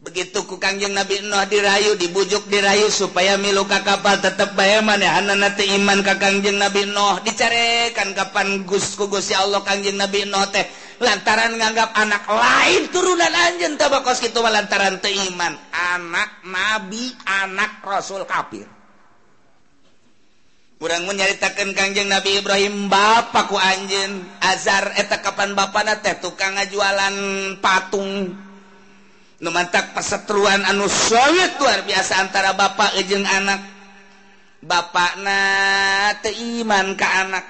[SPEAKER 2] begitu ku Kanjeng Nabi Nuh dirayu dibujuk dirayu supaya milu ka kapal tetep bae manehanna teh iman ka Kangjeng Nabi Nuh dicarekan kapan Gus ku Gusti Allah Kanjeng Nabi Nuh teh. Lantaran nganggap anak lain turunan anjen tabakos kitu lantaran teu iman. Anak nabi anak rasul kafir. kurang menyaritakan Kangjeng Nabi Ibrahim Bapakku Anjin azar eta Kapan Bapak nate tukang ngajualan patung. Numantak perseteruan anu sawwit luar biasa antara Bapak ejeng anak. Bapak naiman ke anak.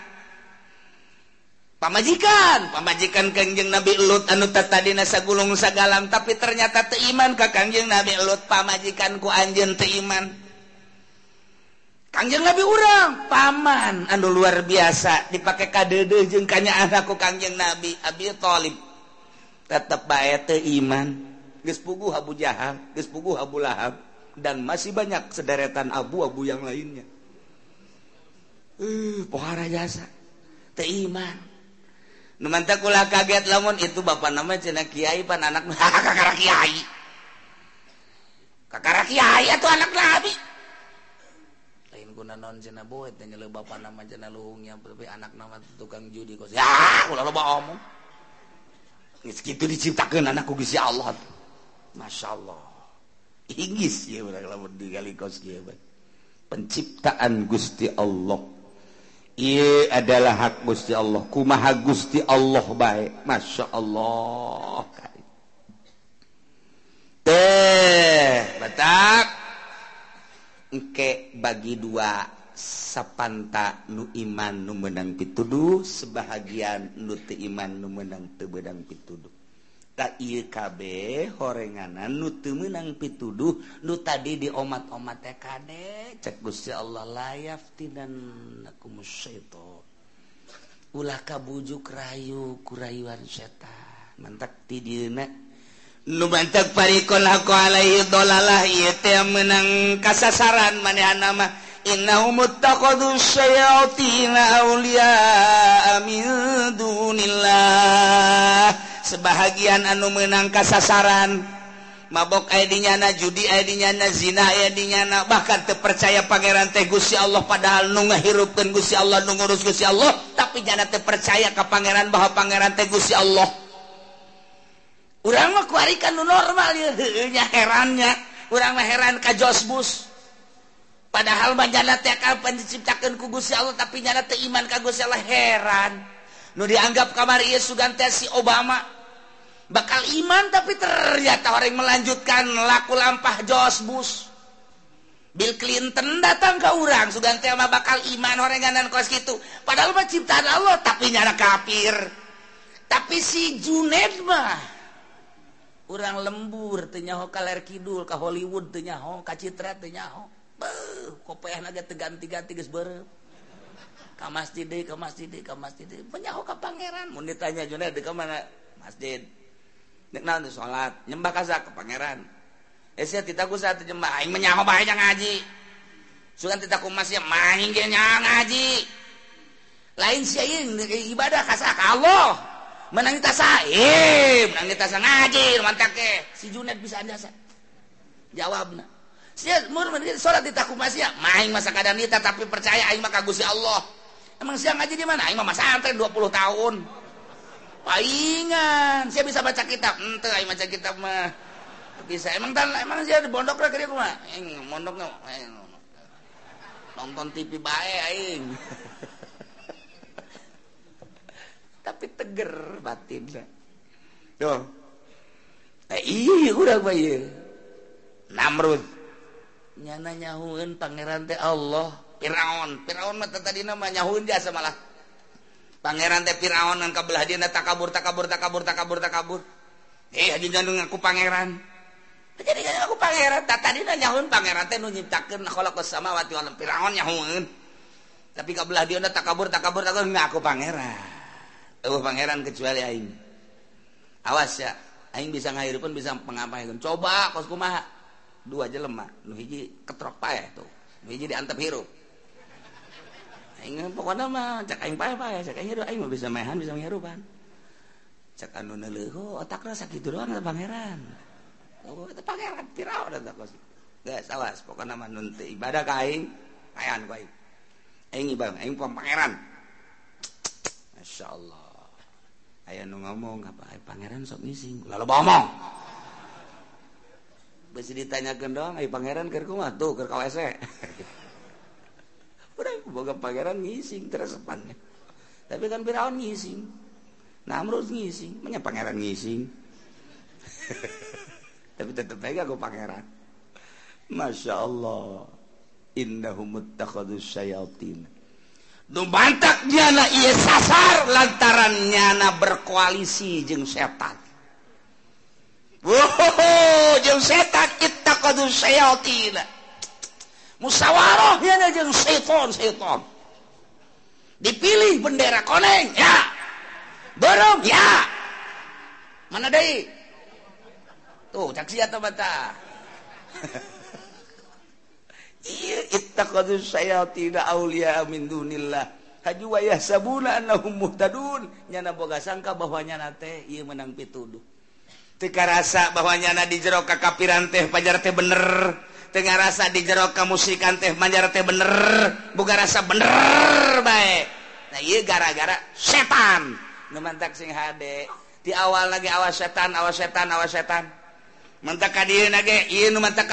[SPEAKER 2] Pamajikan pamajikan Kangjeng Nabi Lut anu tadi nasa gulung sagalam tapi ternyata teiman ke Kangjeng Nabi Lut. Pamajikanku Anjin teiman Kangjeng Nabi urang. Paman anu luar biasa. Dipakai kadede jeung kanya anakku Kangjeng Nabi Abi Thalib. Tetap bae teiman geus puguh Abu Jahal geus puguh Abu Lahab dan masih banyak sederetan abu-abu yang lainnya. Eh uh, pohara jasa. Teiman lah kaget lamun itu bapak nama cina Kiai pan anak. [laughs] Kakara Kiai. Kakara Kiai itu anak Nabi guna non jena boy tanya lo bapak nama jena luhungnya tapi anak nama tukang judi kos. Ya ulah lo bawa omong kitu diciptakan anakku Gusti Allah. Masya Allah Inggris ya kalau digali kos bae. penciptaan Gusti Allah. Ieu adalah hak Gusti Allah. Kumaha Gusti Allah baik masya Allah teh batak. engke bagi dua sapanta nu iman nu menang pituduh sebahagian nuti iman nu menang tebedang pituduh tak KB horenganan nutu menang pituduh nu tadi di omat-omat kade cek Gusti Allah layafti dan aku musyaito ulah kabujuk rayu kurayuan setan. Mentak tidina lubantak parikonaalalah menang kasasaran maneh nama dunillah. Sebahagian anu menang kasasaran. Mabok Aidinyana judi Aidinyana zina Aidinyana bahkan terpercaya Pangeran teh Gusi Allah padahal nu ngahirupkan Gusi Allah nu ngurus Gusi Allah. Tapi jangan terpercaya ke Pangeran bahwa Pangeran teh Gusi Allah. orang nu normal ya. Herannya mah heran ka Josbus padahal banjana kapan diciptakan kugus Allah tapi nyana iman kagus Allah heran. Nu dianggap kamar ia sugantesi Obama. Bakal iman tapi ternyata orang melanjutkan laku lampah Josbus Bill Clinton datang ke orang Sugan sama bakal iman orang gandan kos gitu padahal mah ciptaan Allah tapi nyana kafir. Tapi si Junet mah orang lembur tenyaho kaler kidul ke Hollywood tenyaho ka Citra tenyaho beuh kopehan agak teganti-ganti geus beureum ka masjid deui ka masjid deui ka masjid deui penyaho ka pangeran. Mun ditanya juna di ka mana? Masjid. Nek naon salat nyembah ka ka pangeran. Esa tita ku saat nyembah. Aing menyaho bae ngaji. Sugan tita ku masih main ge ngaji. Lain sieun ibadah ka Allah. menang tasaib menang tasa ngaji mantak ke si Junet bisa anda jawab nah sia murmur sholat di taku masya maing masa kadang nita tapi percaya aing mah kagusi Allah. Emang siang ngaji di mana? Aing mah masa antren 20 tahun. Paingan saya bisa baca kitab. Ente aing baca kitab mah. Bisa emang tan emang sia di pondok rek kieu mah aing mondokna nonton TV bae aing. [laughs] tapi teger batin Duh. Ih, kurang bayi. Namrud. Nyana nyahuin pangeran teh Allah. Firaun Firaun mah tadi nama nyahuin jasa malah. Pangeran teh Firaun kan kabelah dia tak kabur, tak kabur, tak kabur, tak kabur, tak kabur. Eh, aja jantung aku pangeran. Jadi kan aku pangeran, tak tadi nyahuin pangeran teh nu nyiptakeun khalaqas samawati wal Firaun nyahuin. Tapi kabelah dia tak kabur, tak kabur, tak kabur, aku pangeran. uh, pangeran kecuali aing. Awas ya aing bisa ngair pun bisa pengapain. coba kos kumaha? Dua aja lemah nu hiji ketrok pae tuh. Nu hiji diantep hirup. Aing pokoknya mah cak aing pae pae cak aing hirup aing bisa mehan bisa menghirupan. Cak anu neleuh otakna oh, sakitu doang pangeran. Oh itu pangeran pirau dan tak kos. Guys awas pokoknya mah nun ibadah ka aing kayan ku aing. Aing ibadah aing pangeran. Masya Allah. aya nu ngomong apa ay pangeran sok ngising? Lalu ngomong besi ditanyakeun doang ay pangeran keur kumaha? Tuh keur kawese [laughs] udah boga pangeran ngising teresepannya tapi kan Firaun ngising. Namrud ngising. Menya pangeran ngising. [laughs] Tapi tetep aja aku pangeran. Masya Allah. Innahum muttakhadus syayatin. bantak diana ia sasar lantaran nyana berkoalisi jeng setan. Wohoho jeng setan kita kadu seyotina. Musyawarah nyana jeng seton seton. Dipilih bendera koneng ya. Berem ya. Mana deh? Tuh cak siapa bata. [laughs] saya tidak Aulia dunillah. Haji wayah sabunahun nyana boga sangka bahwanya na teh ia menang pituduh. Teka rasa bahwanya na di jero kakapiran teh pajar teh bener. Tengah rasa di jero musikan teh manjar teh bener. Buka rasa bener baik nah iya gara-gara setan. Numantak sing hade. Di awal lagi awas setan awas setan awas setan. mantap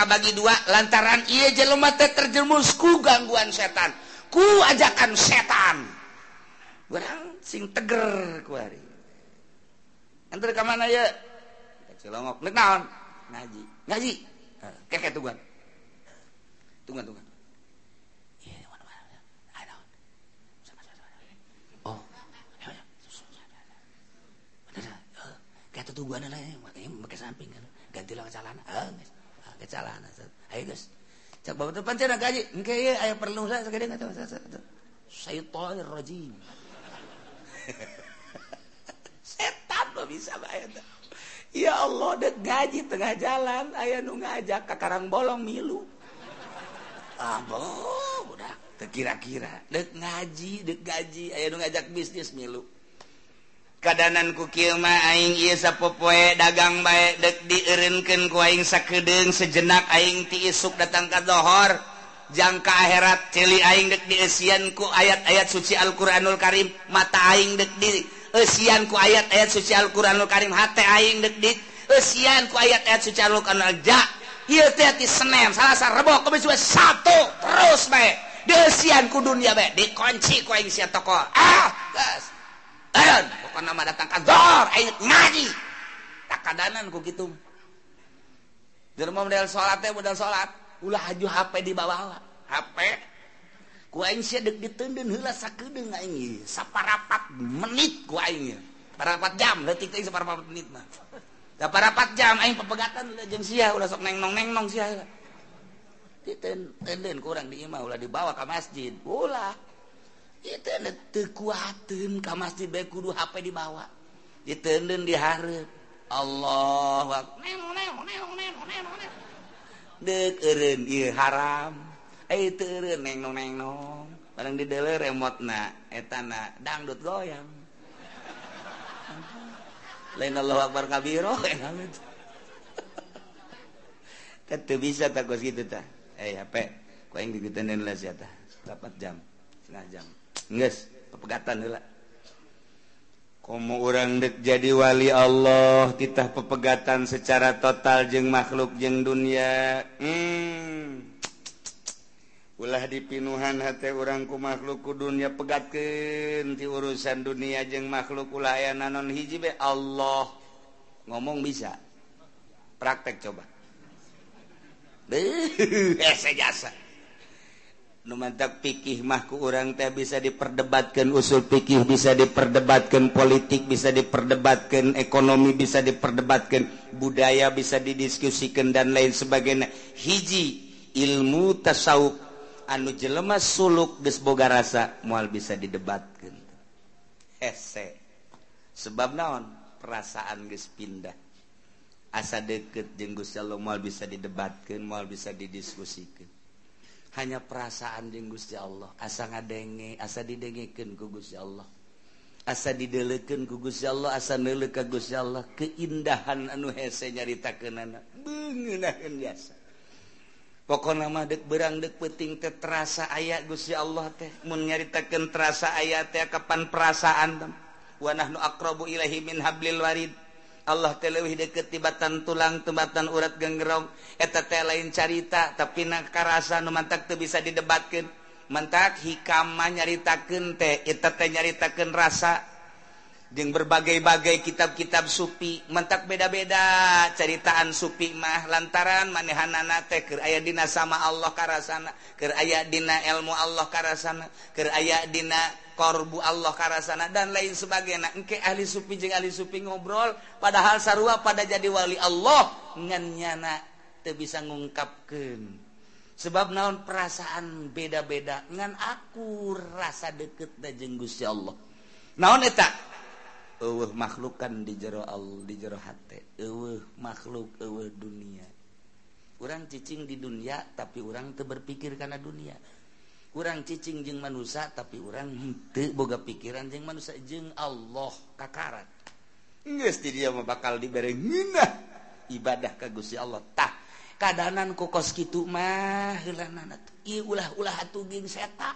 [SPEAKER 2] bagi dua lantaran ia jelomate terjemusku gangguan setan. Ku ajakan setan. Barang sing teger ku hari. Antar ke mana ya celongok nek naon? Ngaji. Ngaji? Keke tungguan tungguan tungguan oh. Eh, Kayak tuguan lah ya makanya pakai samping kan. ganti lah calana ah geus ah ke eh, eh, eh, ayo geus cak bawa teh pancen gaji engke ya aya perlu saya sagede eta syaitonir rajim setan mah bisa bae ya Allah dek gaji tengah jalan aya nu ngajak ka karang bolong milu. Ah udah. Kira-kira dek ngaji dek gaji aya nu ngajak bisnis milu. keadaan kukilmaing popoe dagang baik dek dirinkan kuing sakedeng sejenak aing tiisuk datang kadohor jangka akhirat celi aing dek diianku ayat-ayat suci Alquranul Karim mata aing dek dirianku ayat-ayat suci Alquranul Karim hati aing dek ku ayat-ayat suci Senin salah rebo satu terus baik desianku dunia baik dikunci kuing si toko. Ah gas nama datang kador ayo ngaji. Tak kadanan ku gitu jelema model salat teh model salat. Ulah haju HP di bawah HP? Ku aing sia deuk ditendeun heula sakedeung aing saparapat menit ku aing parapat jam leutik teh saparapat menit mah. Da parapat jam aing pepegatan ulah jeung sia ulah sok nengnong nengnong sia ditendeun kurang di imah ulah dibawa ka masjid. Ulah. kuatun kam masjid baik kudu HP dibawa ditendun diharap Allah dekeren ieu haram. Eh teureun neng nong neng nong bareng didele remotna etana dangdut goyang. Lain Allah akbar kabiro Kata [laughs] bisa tak kos gitu ta eh HP kau yang digitendin lah siapa dapat jam setengah jam. nges pepegatan lah Komo orang dek jadi wali Allah titah pepegatan secara total jeng makhluk jeng dunia. Hmm. ulah dipinuhan hati orangku makhlukku dunia pegatkan di urusan dunia jeng makhluk ulayan nanon hiji be Allah. Ngomong bisa? Praktek coba. [laughs] Jasa. mantap pikih mahku orang teh bisa diperdebatkan usul pikih bisa diperdebatkan politik bisa diperdebatkan ekonomi bisa diperdebatkan budaya bisa didiskusikan dan lain sebagainya. Hiji ilmu tasawuf anu jelema suluk geus boga rasa moal bisa didebatkan hese. Sebab naon? Perasaan geus pindah. Asa deket jeung Gusti Allah moal bisa didebatkan moal bisa didiskusikan. hanya perasaan jeung Gusti Allah. Asa ngadenge asa didengekeun ku Gusti Allah. Asa didelekeun ku Gusti Allah asa neuleuh ka Gusti Allah. Keindahan anu hese nyaritakeunana beuneunaheun biasa. Pokok mah deuk berang deuk peuting teh terasa aya Gusti Allah teh. Mun nyaritakeun terasa aya teh kapan perasaan tem wa nahnu aqrabu ilaihi min hablil warid. Allah telewih deket tibatan tulang tebatan urat gengerong teh lain carita tapi na karasa numantak teu bisa didebatkeun. Mentak hikama nyaritakeun teh eta teh nyaritakeun rasa. Jeung berbagai-bagai kitab-kitab supi mentak beda-beda. Ceritaan supi mah lantaran manehanana teh keur aya dina sama Allah karasana keur aya dina ilmu Allah karasana keur aya dina korbu Allah karasana dan lain sebagainya. Engke ahli supi jeung ahli supi ngobrol padahal sarua pada jadi wali Allah. Ngan nyana teu bisa ngungkapkeun. Sebab naon perasaan beda-beda. Ngan aku rasa deket da jeung Gusti Allah. Naon eta? Eueuh makhlukan di jero Allah di jero hate. Eueuh makhluk eueuh dunia. Orang cicing di dunia tapi orang teu berpikir karena dunia. orang cicing jeung manusia tapi orang hente boga pikiran jeung manusia. Jeung Allah kakarat. Geus di dia bakal dibere ngeunah ibadah ka Gusti Allah. Tah kadanan ku kos kitu mah heulanana ieu ulah-ulah atuh geuning setan.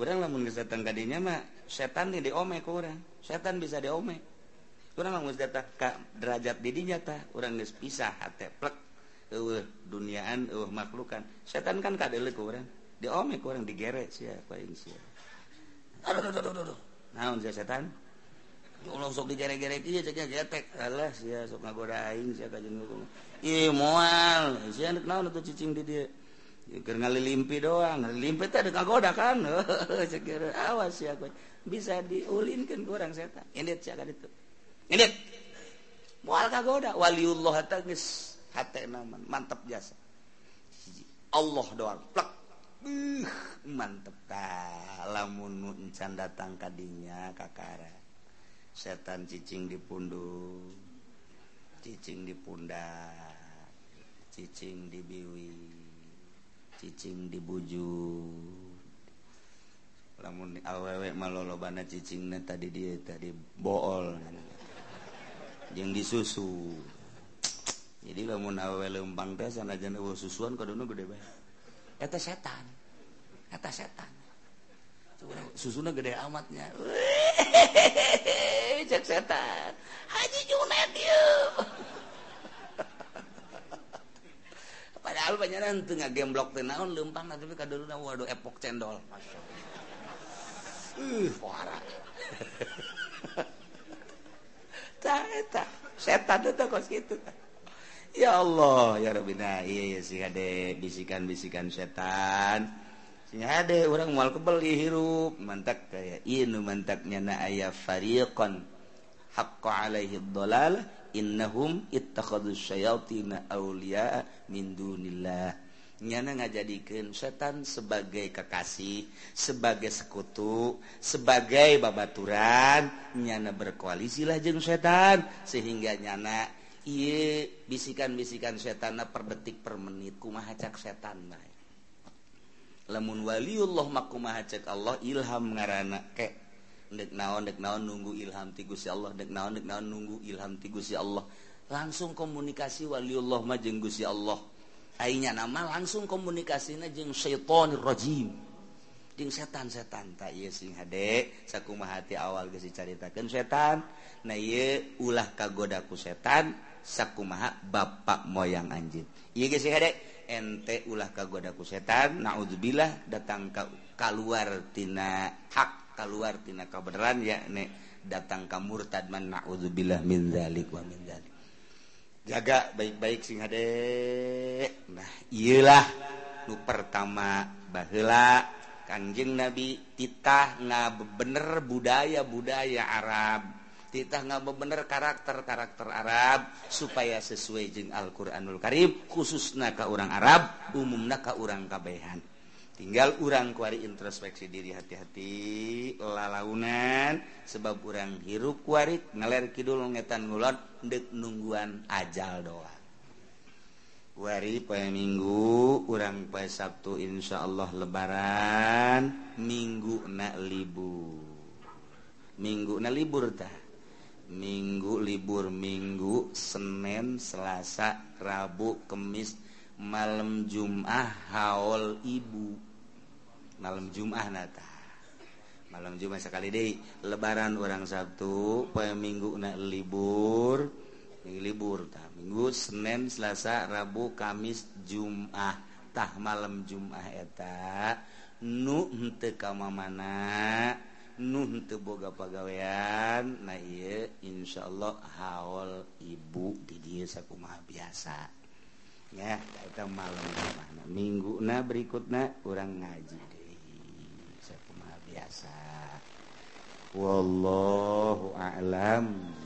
[SPEAKER 2] Urang lamun geus datang ka dinya mah setan di diome ku urang. Setan bisa diome. Urang lamun datang ka derajat di dinya tah urang geus pisah hate plek. eueuh duniaan eueuh makhlukan setan kan kadele diome diomek urang digerek sia paling sia. Aduh aduh aduh aduh naon sia setan? Allah sok digere-gere ieu cek getek. Alah sia sok ngagoda aing sia ka jeung ih moal sia naon atuh cicing di dieu? Keur ngalilimpi doang. Ngalilimpi teh ada kagoda kan? [laughs] Cek awas sia kowe bisa diulinkeun kurang setan. Indit sia ka ditu. Indit moal kagoda. Waliullah tagis mantap jasa. Allah doang. Plak. Uh, mantap. Lamun encan datang kadinya kakara setan cicing di pundu cicing di pundak cicing di biwi cicing di buju lamun awewek malolobana cicing tadi dia tadi bool. Jeung disusu. jadi lamun awe lempang teh sanajan eueuh susuan kaduna gede bae. Eta setan. Eta setan. Susuna gede amatnya. Cek setan. Haji Junet yuk. Padahal banyak nanti nggak gemblok tenaun lempang tapi kaduna waduh epok cendol. Masya Allah. Uh, parah tak tak setan itu kos gitu tak ya Allah ya bisikan-bisikan setan. Orang mual kebeli hirup. Mantak kayak inu mantaknya na ayah fariqan. Haqqa alaihi dhalal. Innahum ittakhadhu syayatina awliya min dunillah. Nyana ngajadikeun setan sebagai kekasih, sebagai sekutu, sebagai babaturan, nyana berkoalisilah jeung setan sehingga nyana Iye bisikan-bisikan setana per detik per menit kumahacak setan bae. Lamun waliullah makumahacak Allah ilham ngarana ke dek naon dek naon nunggu ilham ti Gusti Allah dek naon dek naon nunggu ilham ti Gusti Allah. Langsung komunikasi waliullah mah jeung Gusti Allah. Ainya nama langsung komunikasinya jeung syaitonir rajim. Jeung setan-setan tak ieu sing hade sakumaha hati awal geus dicaritakeun setan. Nah ieu ulah kagoda ku setan. sakumaha bapak moyang anjing. Ente ulah kagodaku setan naudzubillah datang ka, keluartina hak keluartina kebenaran ya nek datang ka murtad man naudzubillah min dzalik wa min dzalik jaga baik-baik sing hade nah iyalah nu pertama baheula kanjeng nabi titah ngabener budaya-budaya Arab. titah ngabo bener karakter-karakter Arab supaya sesuai jeung Alquranul Karib khususna ka orang Arab umumna ka orang kabehan. Tinggal urang kuari introspeksi diri hati-hati lalaunan sebab urang hirup kuari ngaler kidul ngetan ngulon dek nungguan ajal doa Wari pay minggu urang pay Sabtu Insya Allah lebaran minggu na libur. Minggu na libur tah. minggu libur minggu Senin Selasa Rabu Kemis malam Jumah haul ibu. Malam Jumah nata. Malam Jumat sekali deh lebaran orang Sabtu peminggu na libur. Minggu libur tah minggu Senin Selasa Rabu Kamis Jumah. Tah malam Jumah eta. Nu henteu ka mana Nuh teboga pagawean na Insya Allah haol ibu di dieu sakumaha biasa. Ya eta malam mana minggu na berikutnya urang ngaji deh sakumaha biasa. Wallahu a'lam.